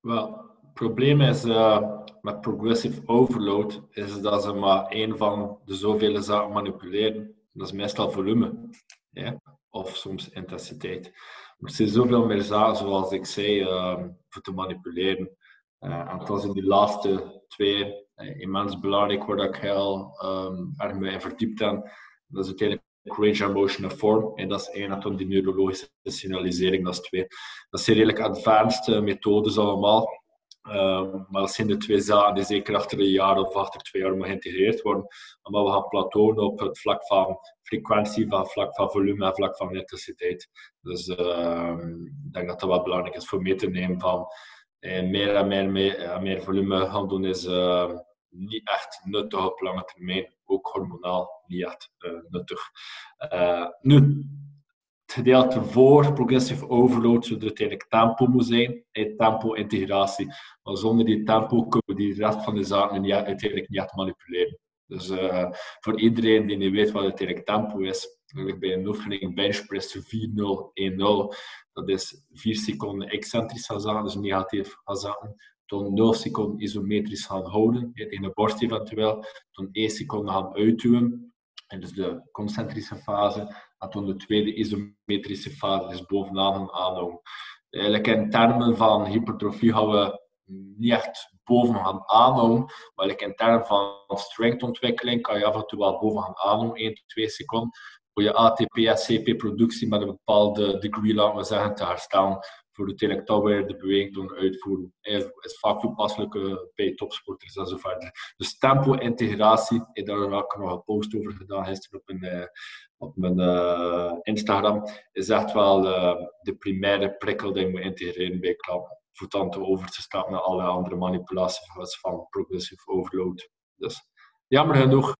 Wel, het probleem is uh, met progressive overload is dat ze maar één van de zoveel zaken manipuleren. Dat is meestal volume. Ja? Of soms intensiteit. Maar er zijn zoveel meer zaken, zoals ik zei, uh, voor te manipuleren. Uh, en het was in die laatste twee uh, immens belangrijk waar ik heel um, erg mee verdiept heb. Dat is uiteindelijk range of motion of vorm. En dat is één, en die neurologische signalisering, dat is twee. Dat zijn redelijk advanced methodes allemaal. Um, maar dat zijn de twee zaken die zeker achter een jaar of achter twee jaar moeten geïntegreerd worden. Maar we gaan plateauen op het vlak van frequentie, van vlak van volume en vlak van intensiteit. Dus uh, ik denk dat dat wel belangrijk is voor mee te nemen van eh, meer en meer, meer, volume gaan doen is uh, niet echt nuttig op lange termijn. Ook hormonaal niet echt uh, nuttig. Uh, nu, gedeelte voor progressive overload zou er uiteindelijk tempo moet zijn, tempo-integratie. Maar zonder die tempo kunnen we die rest van de zaken niet, uiteindelijk niet manipuleren. Dus uh, voor iedereen die niet weet wat uiteindelijk tempo is, bij een oefening benchpress 4-0, 1-0, dat is 4 seconden excentrisch gaan dus negatief gaan zaten. Toen 0 seconden isometrisch gaan houden, in de borst eventueel. Toen 1 seconde gaan uitduwen, en dus de concentrische fase en toen de tweede isometrische fase is bovenaan een aanhouden. Eigenlijk in termen van hypertrofie gaan we niet echt boven gaan maar in termen van strengthontwikkeling kan je af en toe wel boven gaan aanhouden, 1 tot 2 seconden, voor je ATP en CP-productie met een bepaalde degree, laten we zeggen, te herstellen voor toch weer de beweging doen uitvoeren. Is, is vaak toepasselijk uh, bij topsporters en zo verder. Dus tempo-integratie, ik heb daar ook nog een post over gedaan gisteren op mijn, uh, op mijn uh, Instagram, is echt wel de primaire prikkel die je moet integreren bij klanten. Voor dan over te stappen naar alle andere manipulaties van progressive overload. Dus jammer genoeg,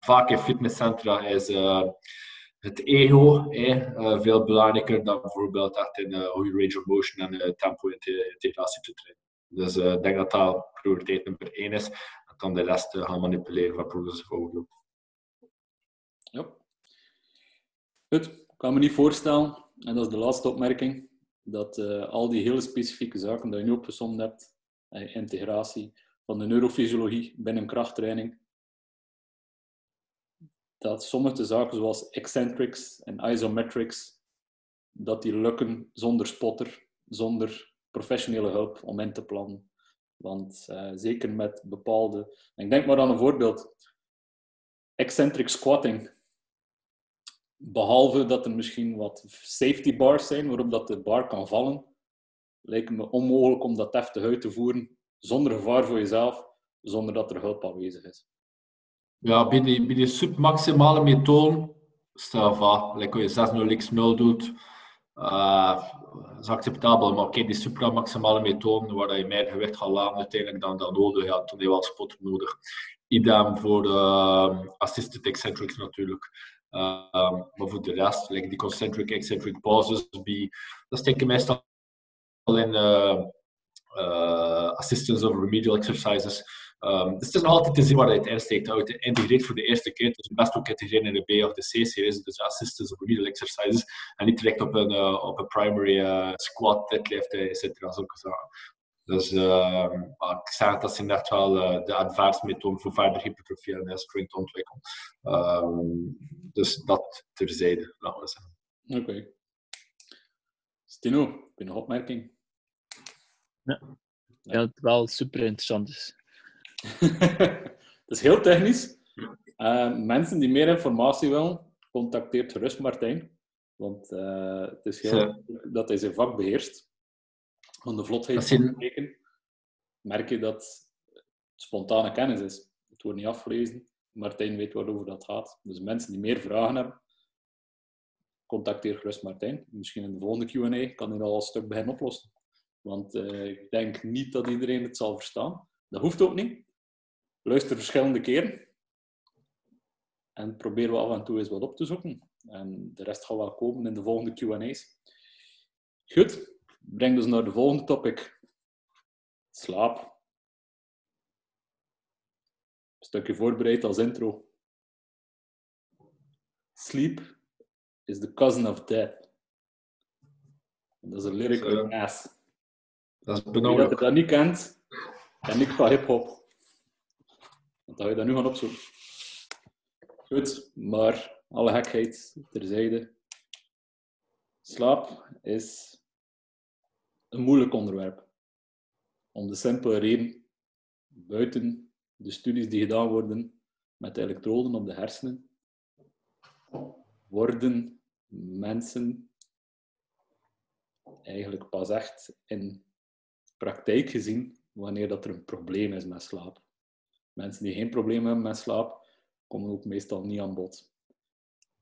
vaak in fitnesscentra is het ego eh, veel belangrijker dan bijvoorbeeld echt in uh, goede range of motion en uh, tempo-integratie te trainen. Dus uh, ik denk dat dat prioriteit nummer één is. En dan de rest gaan manipuleren van progressive overload. Ja. Goed, ik kan me niet voorstellen, en dat is de laatste opmerking, dat al die hele specifieke zaken die je nu opgezomd hebt, integratie van de neurofysiologie binnen krachttraining, dat sommige zaken zoals eccentrics en isometrics, dat die lukken zonder spotter, zonder professionele hulp om in te plannen. Want uh, zeker met bepaalde... Ik denk maar aan een voorbeeld. Eccentric squatting. Behalve dat er misschien wat safety bars zijn waarop dat de bar kan vallen, lijkt me onmogelijk om dat deftig uit te voeren zonder gevaar voor jezelf, zonder dat er hulp aanwezig is. Ja, bij die, bij die submaximale stel van, like je 6 x 0 doet, uh, is acceptabel. Maar kijk, die supramaximale methode, waar je meer gewicht gaat laten uiteindelijk dan, dan nodig, ja, toen je wel spot nodig. idem voor uh, assisted eccentrics natuurlijk. Uh, maar voor de rest, like die concentric eccentric pauses, be, dat steken meestal in uh, assistance of remedial exercises. Um, dus het is nog altijd te zien waar het in steekt. Het integreert voor de eerste keer, dus best ook integreren in de B of de C-series, dus assistance of remedial exercises, en niet direct op een, uh, op een primary uh, squat, deadlift, etc. Zulke zaken. Dus uh, ik zeg dat zijn echt wel uh, de advanced methoden voor verder hypertrofie en strength ontwikkelen. Um, dus dat terzijde, laten we zeggen. Oké. Okay. Stino, heb je nog opmerking? Ja. ja, het wel super interessant is. het is heel technisch. Uh, mensen die meer informatie willen, contacteert gerust Martijn. Want uh, het is heel dat hij zijn vak beheerst. Van de vlotheid van spreken merk je dat het spontane kennis is. Het wordt niet afgelezen. Martijn weet waarover dat gaat. Dus mensen die meer vragen hebben, contacteer gerust Martijn. Misschien in de volgende Q&A kan hij al een stuk beginnen oplossen. Want uh, ik denk niet dat iedereen het zal verstaan. Dat hoeft ook niet. Luister verschillende keren. En probeer we af en toe eens wat op te zoeken. En de rest gaat wel komen in de volgende Q&A's. Goed, breng dus naar de volgende topic. Slaap. Een stukje voorbereid als intro. Sleep is the cousin of death. Dat is een lyric ass. Dat is. Wie dat je dat niet kent, ken ik van hip-hop. Dan ga je dat nu gaan opzoeken. Goed, maar alle gekheid terzijde. Slaap is een moeilijk onderwerp. Om de simpele reden, buiten de studies die gedaan worden met elektroden op de hersenen, worden mensen eigenlijk pas echt in praktijk gezien wanneer dat er een probleem is met slaap. Mensen die geen probleem hebben met slaap, komen ook meestal niet aan bod.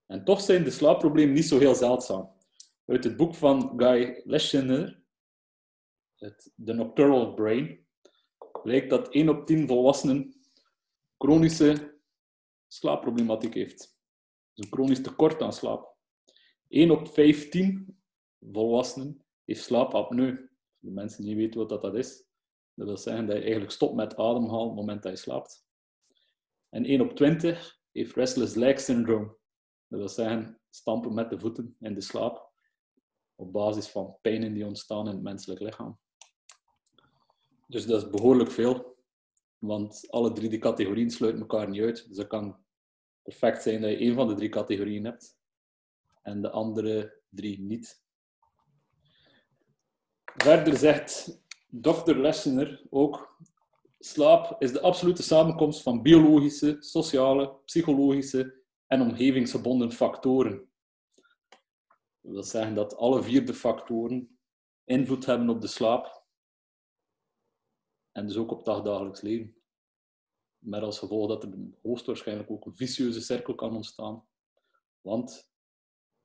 En toch zijn de slaapproblemen niet zo heel zeldzaam. Uit het boek van Guy Leschner het, The Nocturnal Brain, blijkt dat 1 op 10 volwassenen chronische slaapproblematiek heeft. Dus een chronisch tekort aan slaap. 1 op 15 volwassenen heeft slaapapneu. De mensen die weten wat dat is, dat wil zeggen dat je eigenlijk stopt met ademhalen op het moment dat je slaapt. En 1 op 20 heeft restless leg syndrome. Dat wil zeggen stampen met de voeten in de slaap op basis van pijnen die ontstaan in het menselijk lichaam. Dus dat is behoorlijk veel. Want alle drie die categorieën sluiten elkaar niet uit. Dus het kan perfect zijn dat je één van de drie categorieën hebt en de andere drie niet. Verder zegt Dr. Lessener ook: slaap is de absolute samenkomst van biologische, sociale, psychologische en omgevingsgebonden factoren. Dat wil zeggen dat alle vier de factoren invloed hebben op de slaap en dus ook op het dagelijks leven. Met als gevolg dat er hoogstwaarschijnlijk ook een vicieuze cirkel kan ontstaan. Want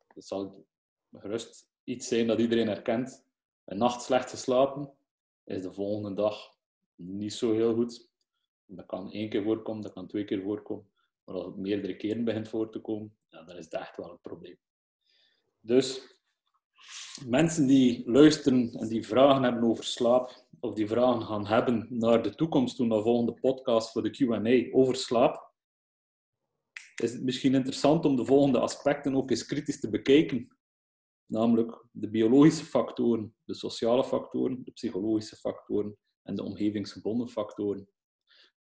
het zal gerust iets zijn dat iedereen herkent. Een nacht slecht geslapen is de volgende dag niet zo heel goed. Dat kan één keer voorkomen, dat kan twee keer voorkomen. Maar als het meerdere keren begint voor te komen, ja, dan is dat echt wel een probleem. Dus mensen die luisteren en die vragen hebben over slaap, of die vragen gaan hebben naar de toekomst, toen de volgende podcast voor de Q&A over slaap, is het misschien interessant om de volgende aspecten ook eens kritisch te bekijken. Namelijk de biologische factoren, de sociale factoren, de psychologische factoren en de omgevingsgebonden factoren.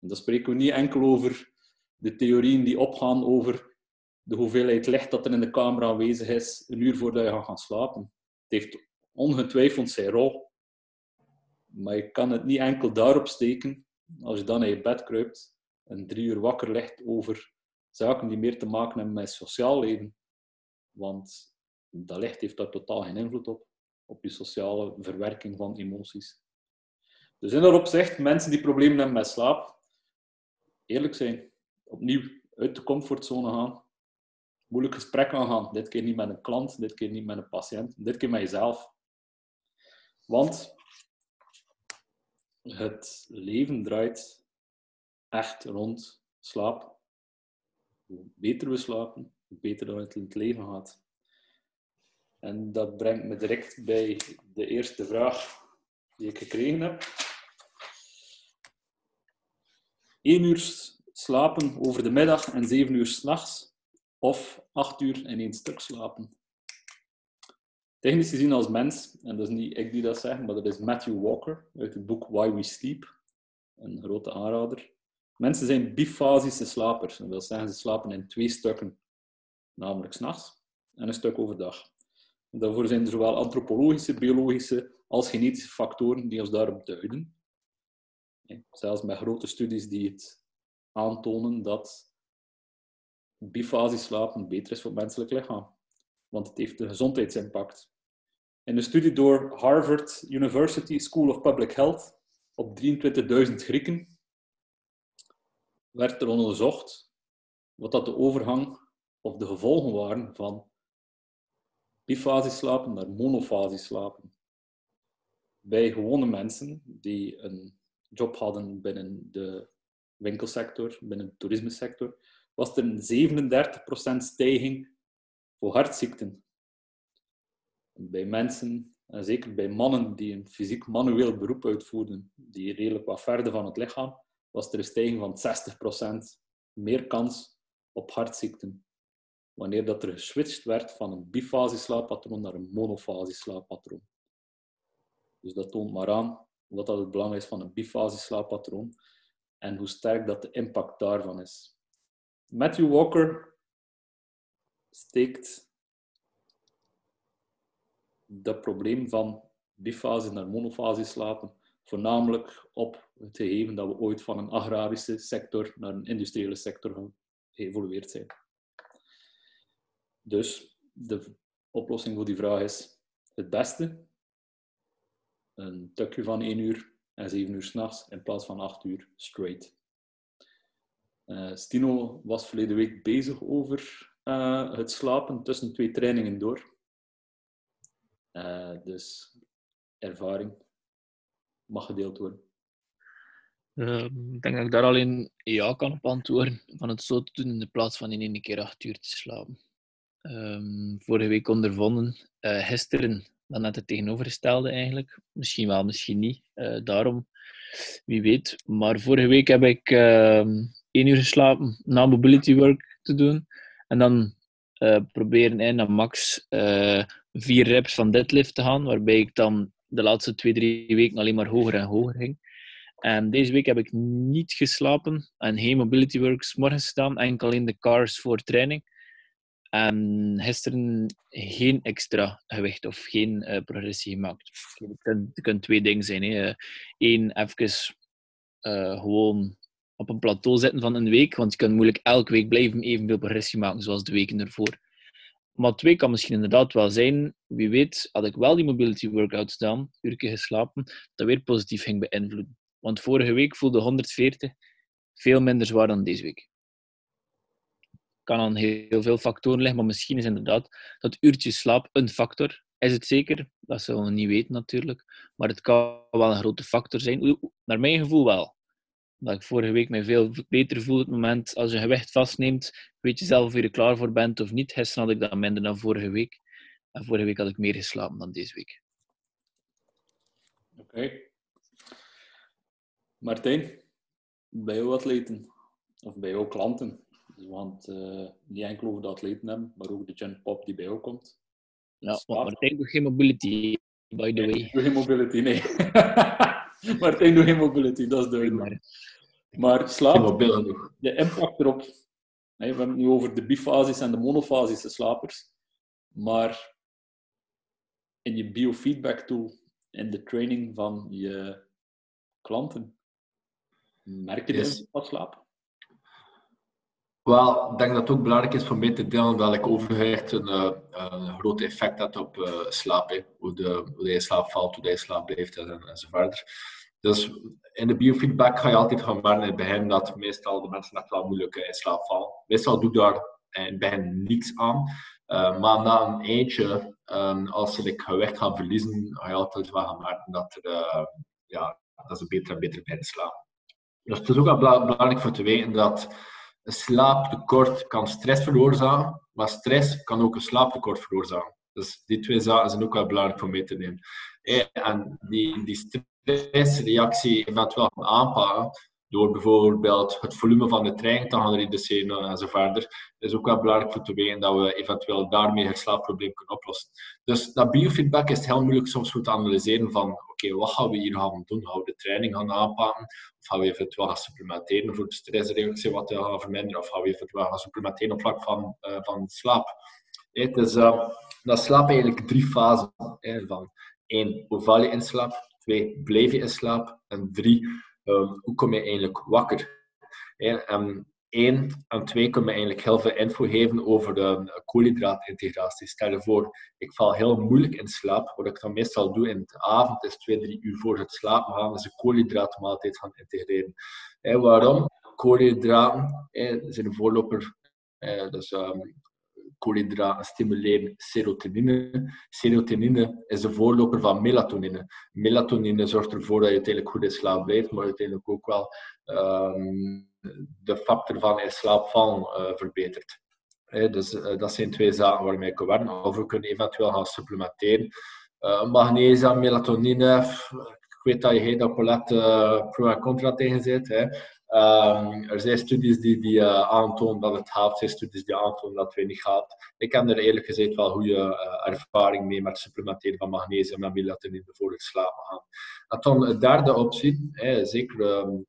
En dan spreken we niet enkel over de theorieën die opgaan over de hoeveelheid licht dat er in de kamer aanwezig is, een uur voordat je gaat gaan slapen. Het heeft ongetwijfeld zijn rol. Maar je kan het niet enkel daarop steken als je dan naar je bed kruipt en drie uur wakker ligt over zaken die meer te maken hebben met sociaal leven. Want dat licht heeft daar totaal geen invloed op, op je sociale verwerking van emoties. Dus in dat opzicht, mensen die problemen hebben met slaap, eerlijk zijn, opnieuw uit de comfortzone gaan, moeilijk gesprek aangaan. Dit keer niet met een klant, dit keer niet met een patiënt, dit keer met jezelf. Want het leven draait echt rond slaap. Hoe beter we slapen, hoe beter dan het in het leven gaat. En dat brengt me direct bij de eerste vraag die ik gekregen heb. 1 uur slapen over de middag en 7 uur s'nachts, of 8 uur in één stuk slapen. Technisch gezien als mens, en dat is niet ik die dat zeg, maar dat is Matthew Walker uit het boek Why We Sleep, een grote aanrader. Mensen zijn bifasische slapers, dat wil zeggen ze slapen in twee stukken, namelijk s'nachts en een stuk overdag. Daarvoor zijn er zowel antropologische, biologische als genetische factoren die ons daarop duiden. Zelfs met grote studies die het aantonen dat bifasisch slapen beter is voor het menselijk lichaam. Want het heeft een gezondheidsimpact. In een studie door Harvard University School of Public Health op 23.000 Grieken werd er onderzocht wat dat de overgang of de gevolgen waren van bifasisch slapen naar monofasisch slapen. Bij gewone mensen die een job hadden binnen de winkelsector, binnen de toerismesector, was er een 37% stijging voor hartziekten. Bij mensen, en zeker bij mannen die een fysiek manueel beroep uitvoerden, die redelijk wat verder van het lichaam, was er een stijging van 60% meer kans op hartziekten. Wanneer dat er geswitcht werd van een bifasisch slaappatroon naar een monofasisch slaappatroon. Dus dat toont maar aan wat dat het belang is van een bifasisch slaappatroon en hoe sterk dat de impact daarvan is. Matthew Walker steekt dat probleem van bifase naar monofase slapen voornamelijk op het gegeven dat we ooit van een agrarische sector naar een industriële sector geëvolueerd zijn. Dus de oplossing voor die vraag is het beste. Een tukje van 1 uur en 7 uur s'nachts in plaats van 8 uur straight. Uh, Stino was verleden week bezig over uh, het slapen tussen twee trainingen door. Uh, dus ervaring mag gedeeld worden. Ehm, ik denk dat ik daar alleen ja kan op antwoorden. Van het zo te doen in plaats van in één keer acht uur te slapen. Um, vorige week ondervonden, uh, gisteren dan net het tegenovergestelde eigenlijk. Misschien wel, misschien niet. Uh, daarom, wie weet. Maar vorige week heb ik uh, één uur geslapen na mobility work te doen. En dan uh, proberen in naar max vier reps van deadlift te gaan, waarbij ik dan de laatste twee, drie weken alleen maar hoger en hoger ging. En deze week heb ik niet geslapen en geen mobility works morgens gedaan, enkel alleen de cars voor training. En gisteren geen extra gewicht of geen uh, progressie gemaakt. Het kunnen, twee dingen zijn. Eén, even uh, gewoon op een plateau zitten van een week, want je kunt moeilijk elke week blijven evenveel progressie maken zoals de weken ervoor. Maar twee kan misschien inderdaad wel zijn, wie weet, had ik wel die mobility workout gedaan, uurtje geslapen, dat weer positief ging beïnvloeden. Want vorige week voelde 140 veel minder zwaar dan deze week. Kan aan heel veel factoren liggen, maar misschien is inderdaad dat uurtje slaap een factor. Is het zeker? Dat zullen we niet weten natuurlijk. Maar het kan wel een grote factor zijn. Naar mijn gevoel wel dat ik vorige week me veel beter voel. Het moment als je gewicht vastneemt, weet je zelf of je er klaar voor bent of niet. Gisteren had ik dat minder dan vorige week. En vorige week had ik meer geslapen dan deze week. Oké. Martijn, bij jouw atleten of bij jouw klanten, want uh, niet enkel over de atleten hebben, maar ook de gen pop die bij jou komt. Ja, maar Martijn doet geen mobility, by the way. Ik doe geen mobility, nee. Martijn doet geen mobility, dat is duidelijk. Maar slaap, de impact erop. We hebben het nu over de bifasische en de monofasische slapers. Maar in je biofeedback tool, in de training van je klanten, merk je yes. wat slaap? Wel, ik denk dat het ook belangrijk is voor mij te delen dat ik een, uh, een groot effect had op uh, slaap. Hoe, de, hoe je slaap valt, hoe je slaap blijft en, enzovoort. Dus in de biofeedback ga je altijd gaan merken in het dat meestal de mensen echt wel moeilijk in slaap vallen. Meestal doe daar in het begin niets aan. Uh, maar na een eindje, um, als ze like, gewicht gaan verliezen, ga je altijd wel gaan merken dat, ja, dat ze beter en beter bij slapen. Dus het is ook wel belangrijk voor te weten dat een slaaptekort kan stress veroorzaken, maar stress kan ook een slaaptekort veroorzaken. Dus die twee zaken zijn ook wel belangrijk voor mee te nemen. En die, die stressreactie eventueel aanpakken, door bijvoorbeeld het volume van de trein te gaan reduceren en zo verder. is ook wel belangrijk voor te weten dat we eventueel daarmee het slaapprobleem kunnen oplossen. Dus dat biofeedback is heel moeilijk soms goed te analyseren van oké, wat gaan we hier gaan doen? Gaan we de training gaan aanpakken? Of gaan we eventueel gaan supplementeren voor de stressreactie wat te gaan verminderen? Of gaan we eventueel gaan supplementeren op vlak van, uh, van slaap? Het is, uh, dat slaap eigenlijk drie fasen. van één, hoe val je in slaap? Twee, blijf je in slaap? En drie, Ehm, hoe kom je eigenlijk wakker? En één en twee kunnen eigenlijk heel veel info geven over de koolhydraatintegratie. Stel je voor, ik val heel moeilijk in slaap. Wat ik dan meestal doe in de avond is twee, drie uur voor het slapen gaan, is een koolhydraatmaaltijd gaan integreren. En waarom? Koolhydraten zijn een voorloper. Dus um, koolhydraten stimuleren serotonine. Serotonine is de voorloper van melatonine. Melatonine zorgt ervoor dat je goed in slaap blijft, maar uiteindelijk ook wel um, de factor van in slaap vallen uh, verbetert. dus uh, dat zijn twee zaken waarmee kan werken. Of we kunnen eventueel gaan supplementeren. Uh, magnesium, melatonine. Ik weet dat je heel dat Colette pro en contra tegen zit. Um, er zijn studies die, die uh, aantonen dat het helpt, er zijn studies die aantonen dat het weinig helpt. Ik heb er eerlijk gezegd wel goede uh, ervaring mee met supplementeren van magnesium en melatonine voor het slapen gaan. Dan de derde optie, hè, zeker um,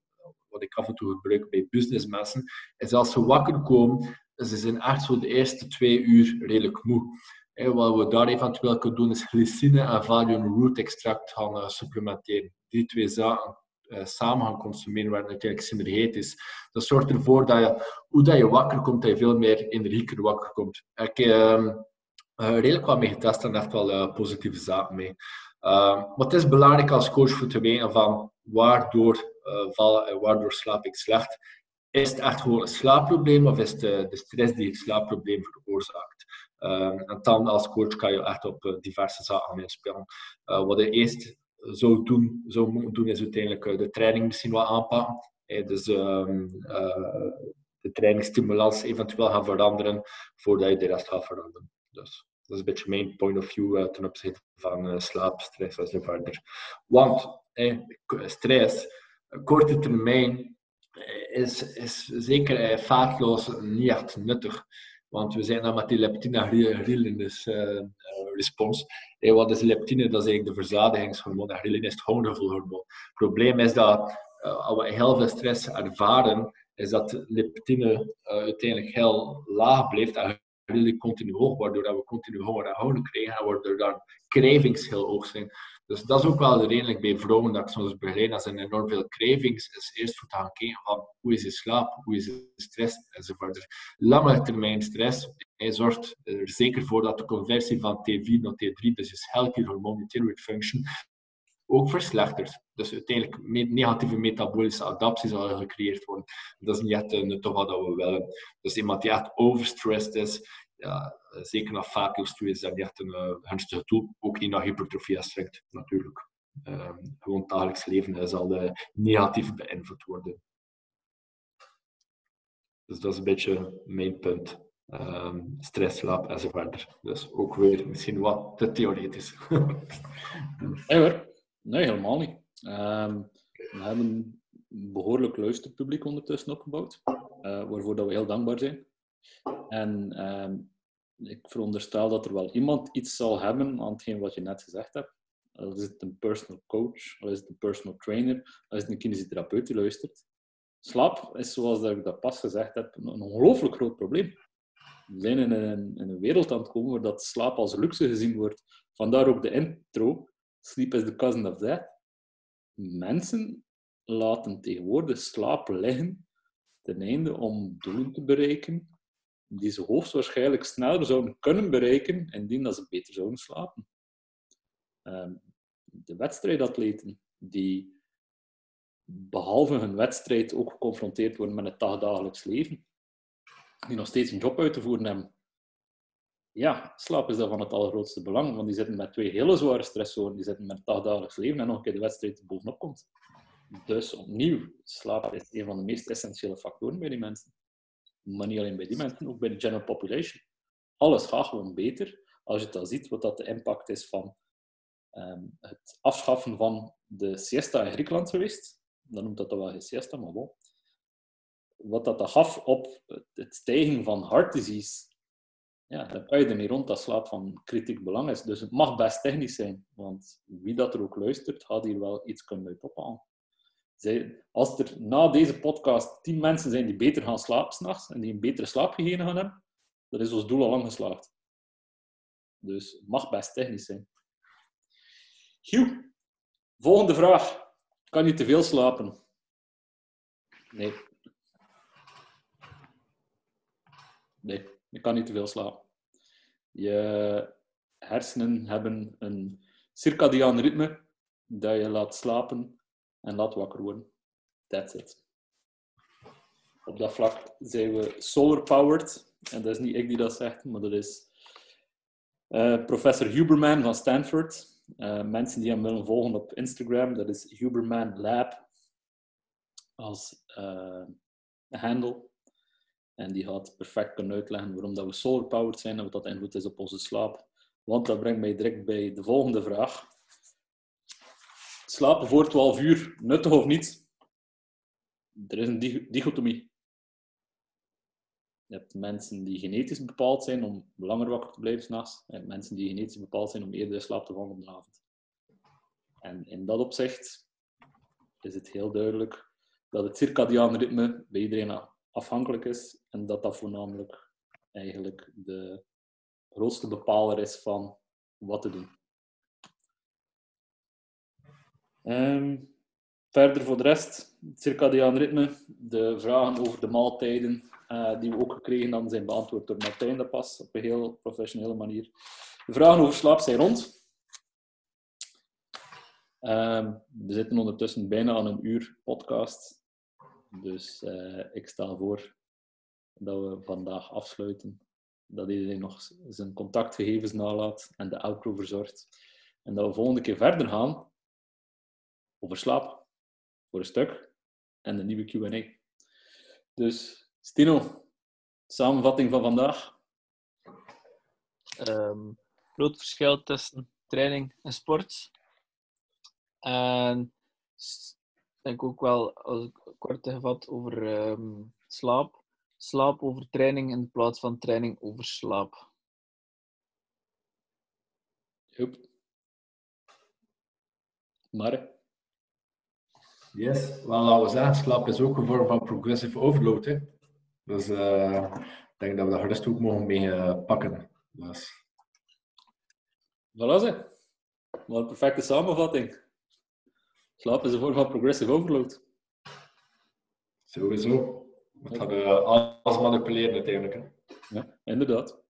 wat ik af en toe gebruik bij businessmensen, is als ze wakker komen, ze zijn echt zo de eerste twee uur redelijk moe. Wat we daar eventueel kunnen doen, is glycine en valium root extract gaan uh, supplementeren. Die twee zaken samen gaan consumeren, waar natuurlijk synergetisch. Dat zorgt ervoor dat je, hoe dat je wakker komt, dat je veel meer energieker wakker komt. Ik heb uh, redelijk wat mee getest en echt wel uh, positieve zaken mee. Maar het is belangrijk als coach voor te weten van waardoor vallen en waardoor slaap ik slecht. Is het echt gewoon een slaapprobleem of is het de, stress die het slaapprobleem veroorzaakt? en dan als coach kan je echt op diverse zaken inspelen. wat je eerst zou doen, moeten doen, is uiteindelijk eh, de training misschien wat aanpakken. dus um, uh, de trainingsstimulans eventueel gaan veranderen voordat je de rest gaat veranderen. Dus dat is een beetje mijn point of view uh, ten opzichte van uh, slaap, stress en zo verder. Want eh, stress, korte termijn, is, is zeker eh, vaatloos niet echt nuttig. Want we zijn dan met die leptina dus respons. Hey, wat is leptine? Dat is eigenlijk de verzadigingshormoon. En is het hongergevoelhormoon. Het probleem is dat uh, als we heel veel stress ervaren, is dat leptine uh, uiteindelijk heel laag blijft en ghrelin continu hoog, waardoor we continu honger en honger krijgen en waardoor dan cravings heel hoog zijn. Dus dat is ook wel redelijk bij vrouwen dat ik soms begeleid. Als er enorm veel cravings is, eerst voor te gaan kijken van hoe is je slaap, hoe is je stress enzovoort. Lange termijn stress hij zorgt er zeker voor dat de conversie van T4 naar T3, dus is healthy hormone thyroid function, ook verslechtert. Dus uiteindelijk negatieve metabolische adaptie zal gecreëerd worden. Dat is niet echt een toch wat we willen. Dus iemand die echt overstressed is, ja, zeker naar vacuumstoe is dat niet echt een uh, gunstige tool. Ook niet naar hypertrofie strekt, natuurlijk. Uh, gewoon dagelijks leven zal uh, negatief beïnvloed worden. Dus dat is een beetje mijn punt. Um, stress, slaap enzovoort. Dus ook weer misschien wat te theoretisch. nee hoor, nee helemaal niet. Um, we hebben een behoorlijk luisterpubliek ondertussen opgebouwd, waarvoor dat we heel dankbaar zijn. En um, ik veronderstel dat er wel iemand iets zal hebben aan hetgeen wat je net gezegd hebt. Al is het een personal coach, al is het een personal trainer, al is het een kinesitherapeut die luistert. Slaap is, zoals ik dat pas gezegd heb, een ongelooflijk groot probleem. We zijn in een, in een wereld aan het komen waar dat slaap als luxe gezien wordt. Vandaar ook de intro, sleep is the cousin of death. Mensen laten tegenwoordig slaap liggen ten einde om doelen te bereiken die ze hoogstwaarschijnlijk sneller zouden kunnen bereiken indien dat ze beter zouden slapen. Ehm, de wedstrijdatleten die behalve hun wedstrijd ook geconfronteerd worden met het dagdagelijks leven, die nog steeds een job uit te voeren hebben. Ja, slaap is dat van het allergrootste belang, want die zitten met twee hele zware stressoren. Die zitten met het dagdagelijks leven en nog een keer de wedstrijd bovenop komt. Dus opnieuw, slaap is een van de meest essentiële factoren bij die mensen. Maar niet alleen bij die mensen, ook bij de general population. Alles gaat gewoon beter als je dan ziet wat dat de impact is van ehm, het afschaffen van de siesta in Griekenland geweest. Dan noemt dat dan wel geen siesta, maar bon. Wat dat, gaf op het stijgen van heart disease ja, dan kan je rond dat slaap van kritiek belang is. Dus het mag best technisch zijn, want wie dat er ook luistert, gaat hier wel iets kunnen uit ophalen. Als er na deze podcast tien mensen zijn die beter gaan slapen s'nachts en die een betere slaaphygiëne gaan hebben, dan is ons doel al lang geslaagd. Dus het mag best technisch zijn. Hugh, volgende vraag. Kan je te veel slapen? Nee. Nee, je kan niet te veel slapen. Je hersenen hebben een circadiaan ritme dat je laat slapen en laat wakker worden. That's it. Op dat vlak zijn we solar-powered. En dat is niet ik die dat zegt, maar dat is uh, professor Huberman van Stanford. Uh, mensen die hem willen volgen op Instagram, dat is Huberman Lab als uh, handle. En die gaat perfect kunnen uitleggen waarom dat we solar-powered zijn en wat dat invloed is op onze slaap. Want dat brengt mij direct bij de volgende vraag. Slapen voor 12 uur, nuttig of niet? Er is een dichotomie. Je hebt mensen die genetisch bepaald zijn om langer wakker te blijven s'nachts. En mensen die genetisch bepaald zijn om eerder in slaap te vallen op de avond. En in dat opzicht is het heel duidelijk dat het circadiaan ritme bij iedereen afhankelijk is en dat dat voornamelijk eigenlijk de grootste bepaler is van wat te doen. Um, verder voor de rest, het circadiaan ritme, de vragen over de maaltijden uh, die we ook gekregen hadden, zijn beantwoord door Martijn de Pas op een heel professionele manier. De vragen over slaap zijn rond. Um, we zitten ondertussen bijna aan een uur podcast. Dus uh, ik stel voor dat we vandaag afsluiten. Dat iedereen nog zijn contactgegevens nalaat en de outro verzorgt. En dat we volgende keer verder gaan over slaap, voor een stuk, en de nieuwe Q&A. Dus, Stino, samenvatting van vandaag? Um, groot verschil tussen training en sport. En denk ook wel, als ik kort gevat, over um, slaap. Slaap over training in plaats van training over slaap. Yep. Maar? Yes, wel laten we zeggen, slaap is ook een vorm van progressive overload. Hè. Dus uh, ik denk dat we daar gerust ook mogen mee uh, pakken. Dus. Voilà ze. Wat een perfecte samenvatting. Slaap is een vorm van progressive overload. Sowieso. We gaan uh, alles manipuleren uiteindelijk. Hè. Ja, inderdaad.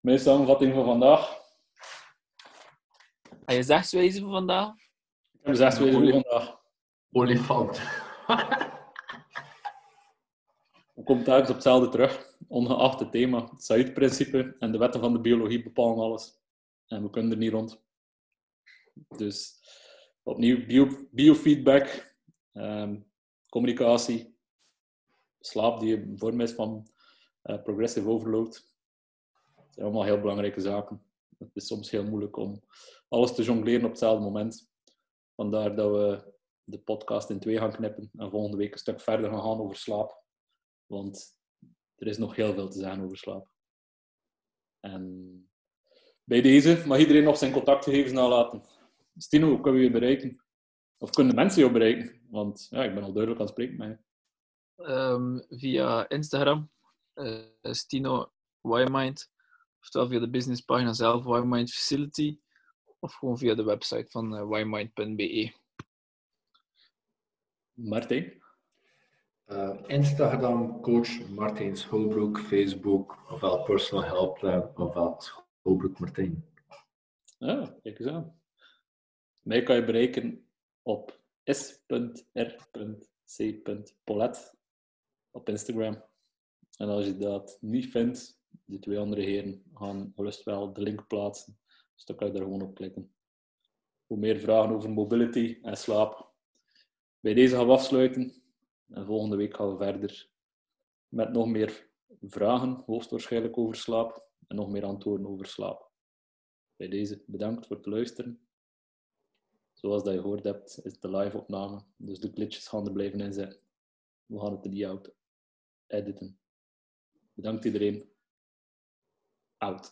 Mijn samenvatting van vandaag. Heb je zegswijze van vandaag? Ik heb zegswijze van vandaag. Olifant. We komen telkens op hetzelfde terug, ongeacht het thema. Het Said-principe en de wetten van de biologie bepalen alles. En we kunnen er niet rond. Dus opnieuw bio, biofeedback, um, communicatie, slaap die een vorm is van uh, progressive overload. Dat zijn allemaal heel belangrijke zaken. Het is soms heel moeilijk om alles te jongleren op hetzelfde moment. Vandaar dat we de podcast in twee gaan knippen en volgende week een stuk verder gaan gaan over slaap. Want er is nog heel veel te zeggen over slaap. En bij deze mag iedereen nog zijn contactgegevens nalaten. Stino, hoe kunnen we je bereiken? Of kunnen mensen jou bereiken? Want ja, ik ben al duidelijk aan het spreken met um, via Instagram, uh, Stino Ymind. Oftewel via de businesspagina zelf, Ymind Facility. Of gewoon via de website van uh. Martijn? Uh, Instagram coach Martijn Schoolbroek, Facebook ofwel personal help plan ofwel Schoolbroek Martijn. Ah, kijk eens aan. Mij kan je bereiken op s.r.c.polet op Instagram. En als je dat niet vindt, die twee andere heren gaan gerust wel de link plaatsen. Dus dan kan je daar gewoon op klikken. Hoe meer vragen over mobility en slaap, Bij deze gaan we afsluiten. En volgende week gaan we verder met nog meer vragen, hoogstwaarschijnlijk over slaap. En nog meer antwoorden over slaap. Bij deze bedankt voor het luisteren. Zoals dat je gehoord hebt, is de live-opname. Dus de glitches gaan er blijven inzetten. We gaan het er uit editen. Bedankt iedereen. Out.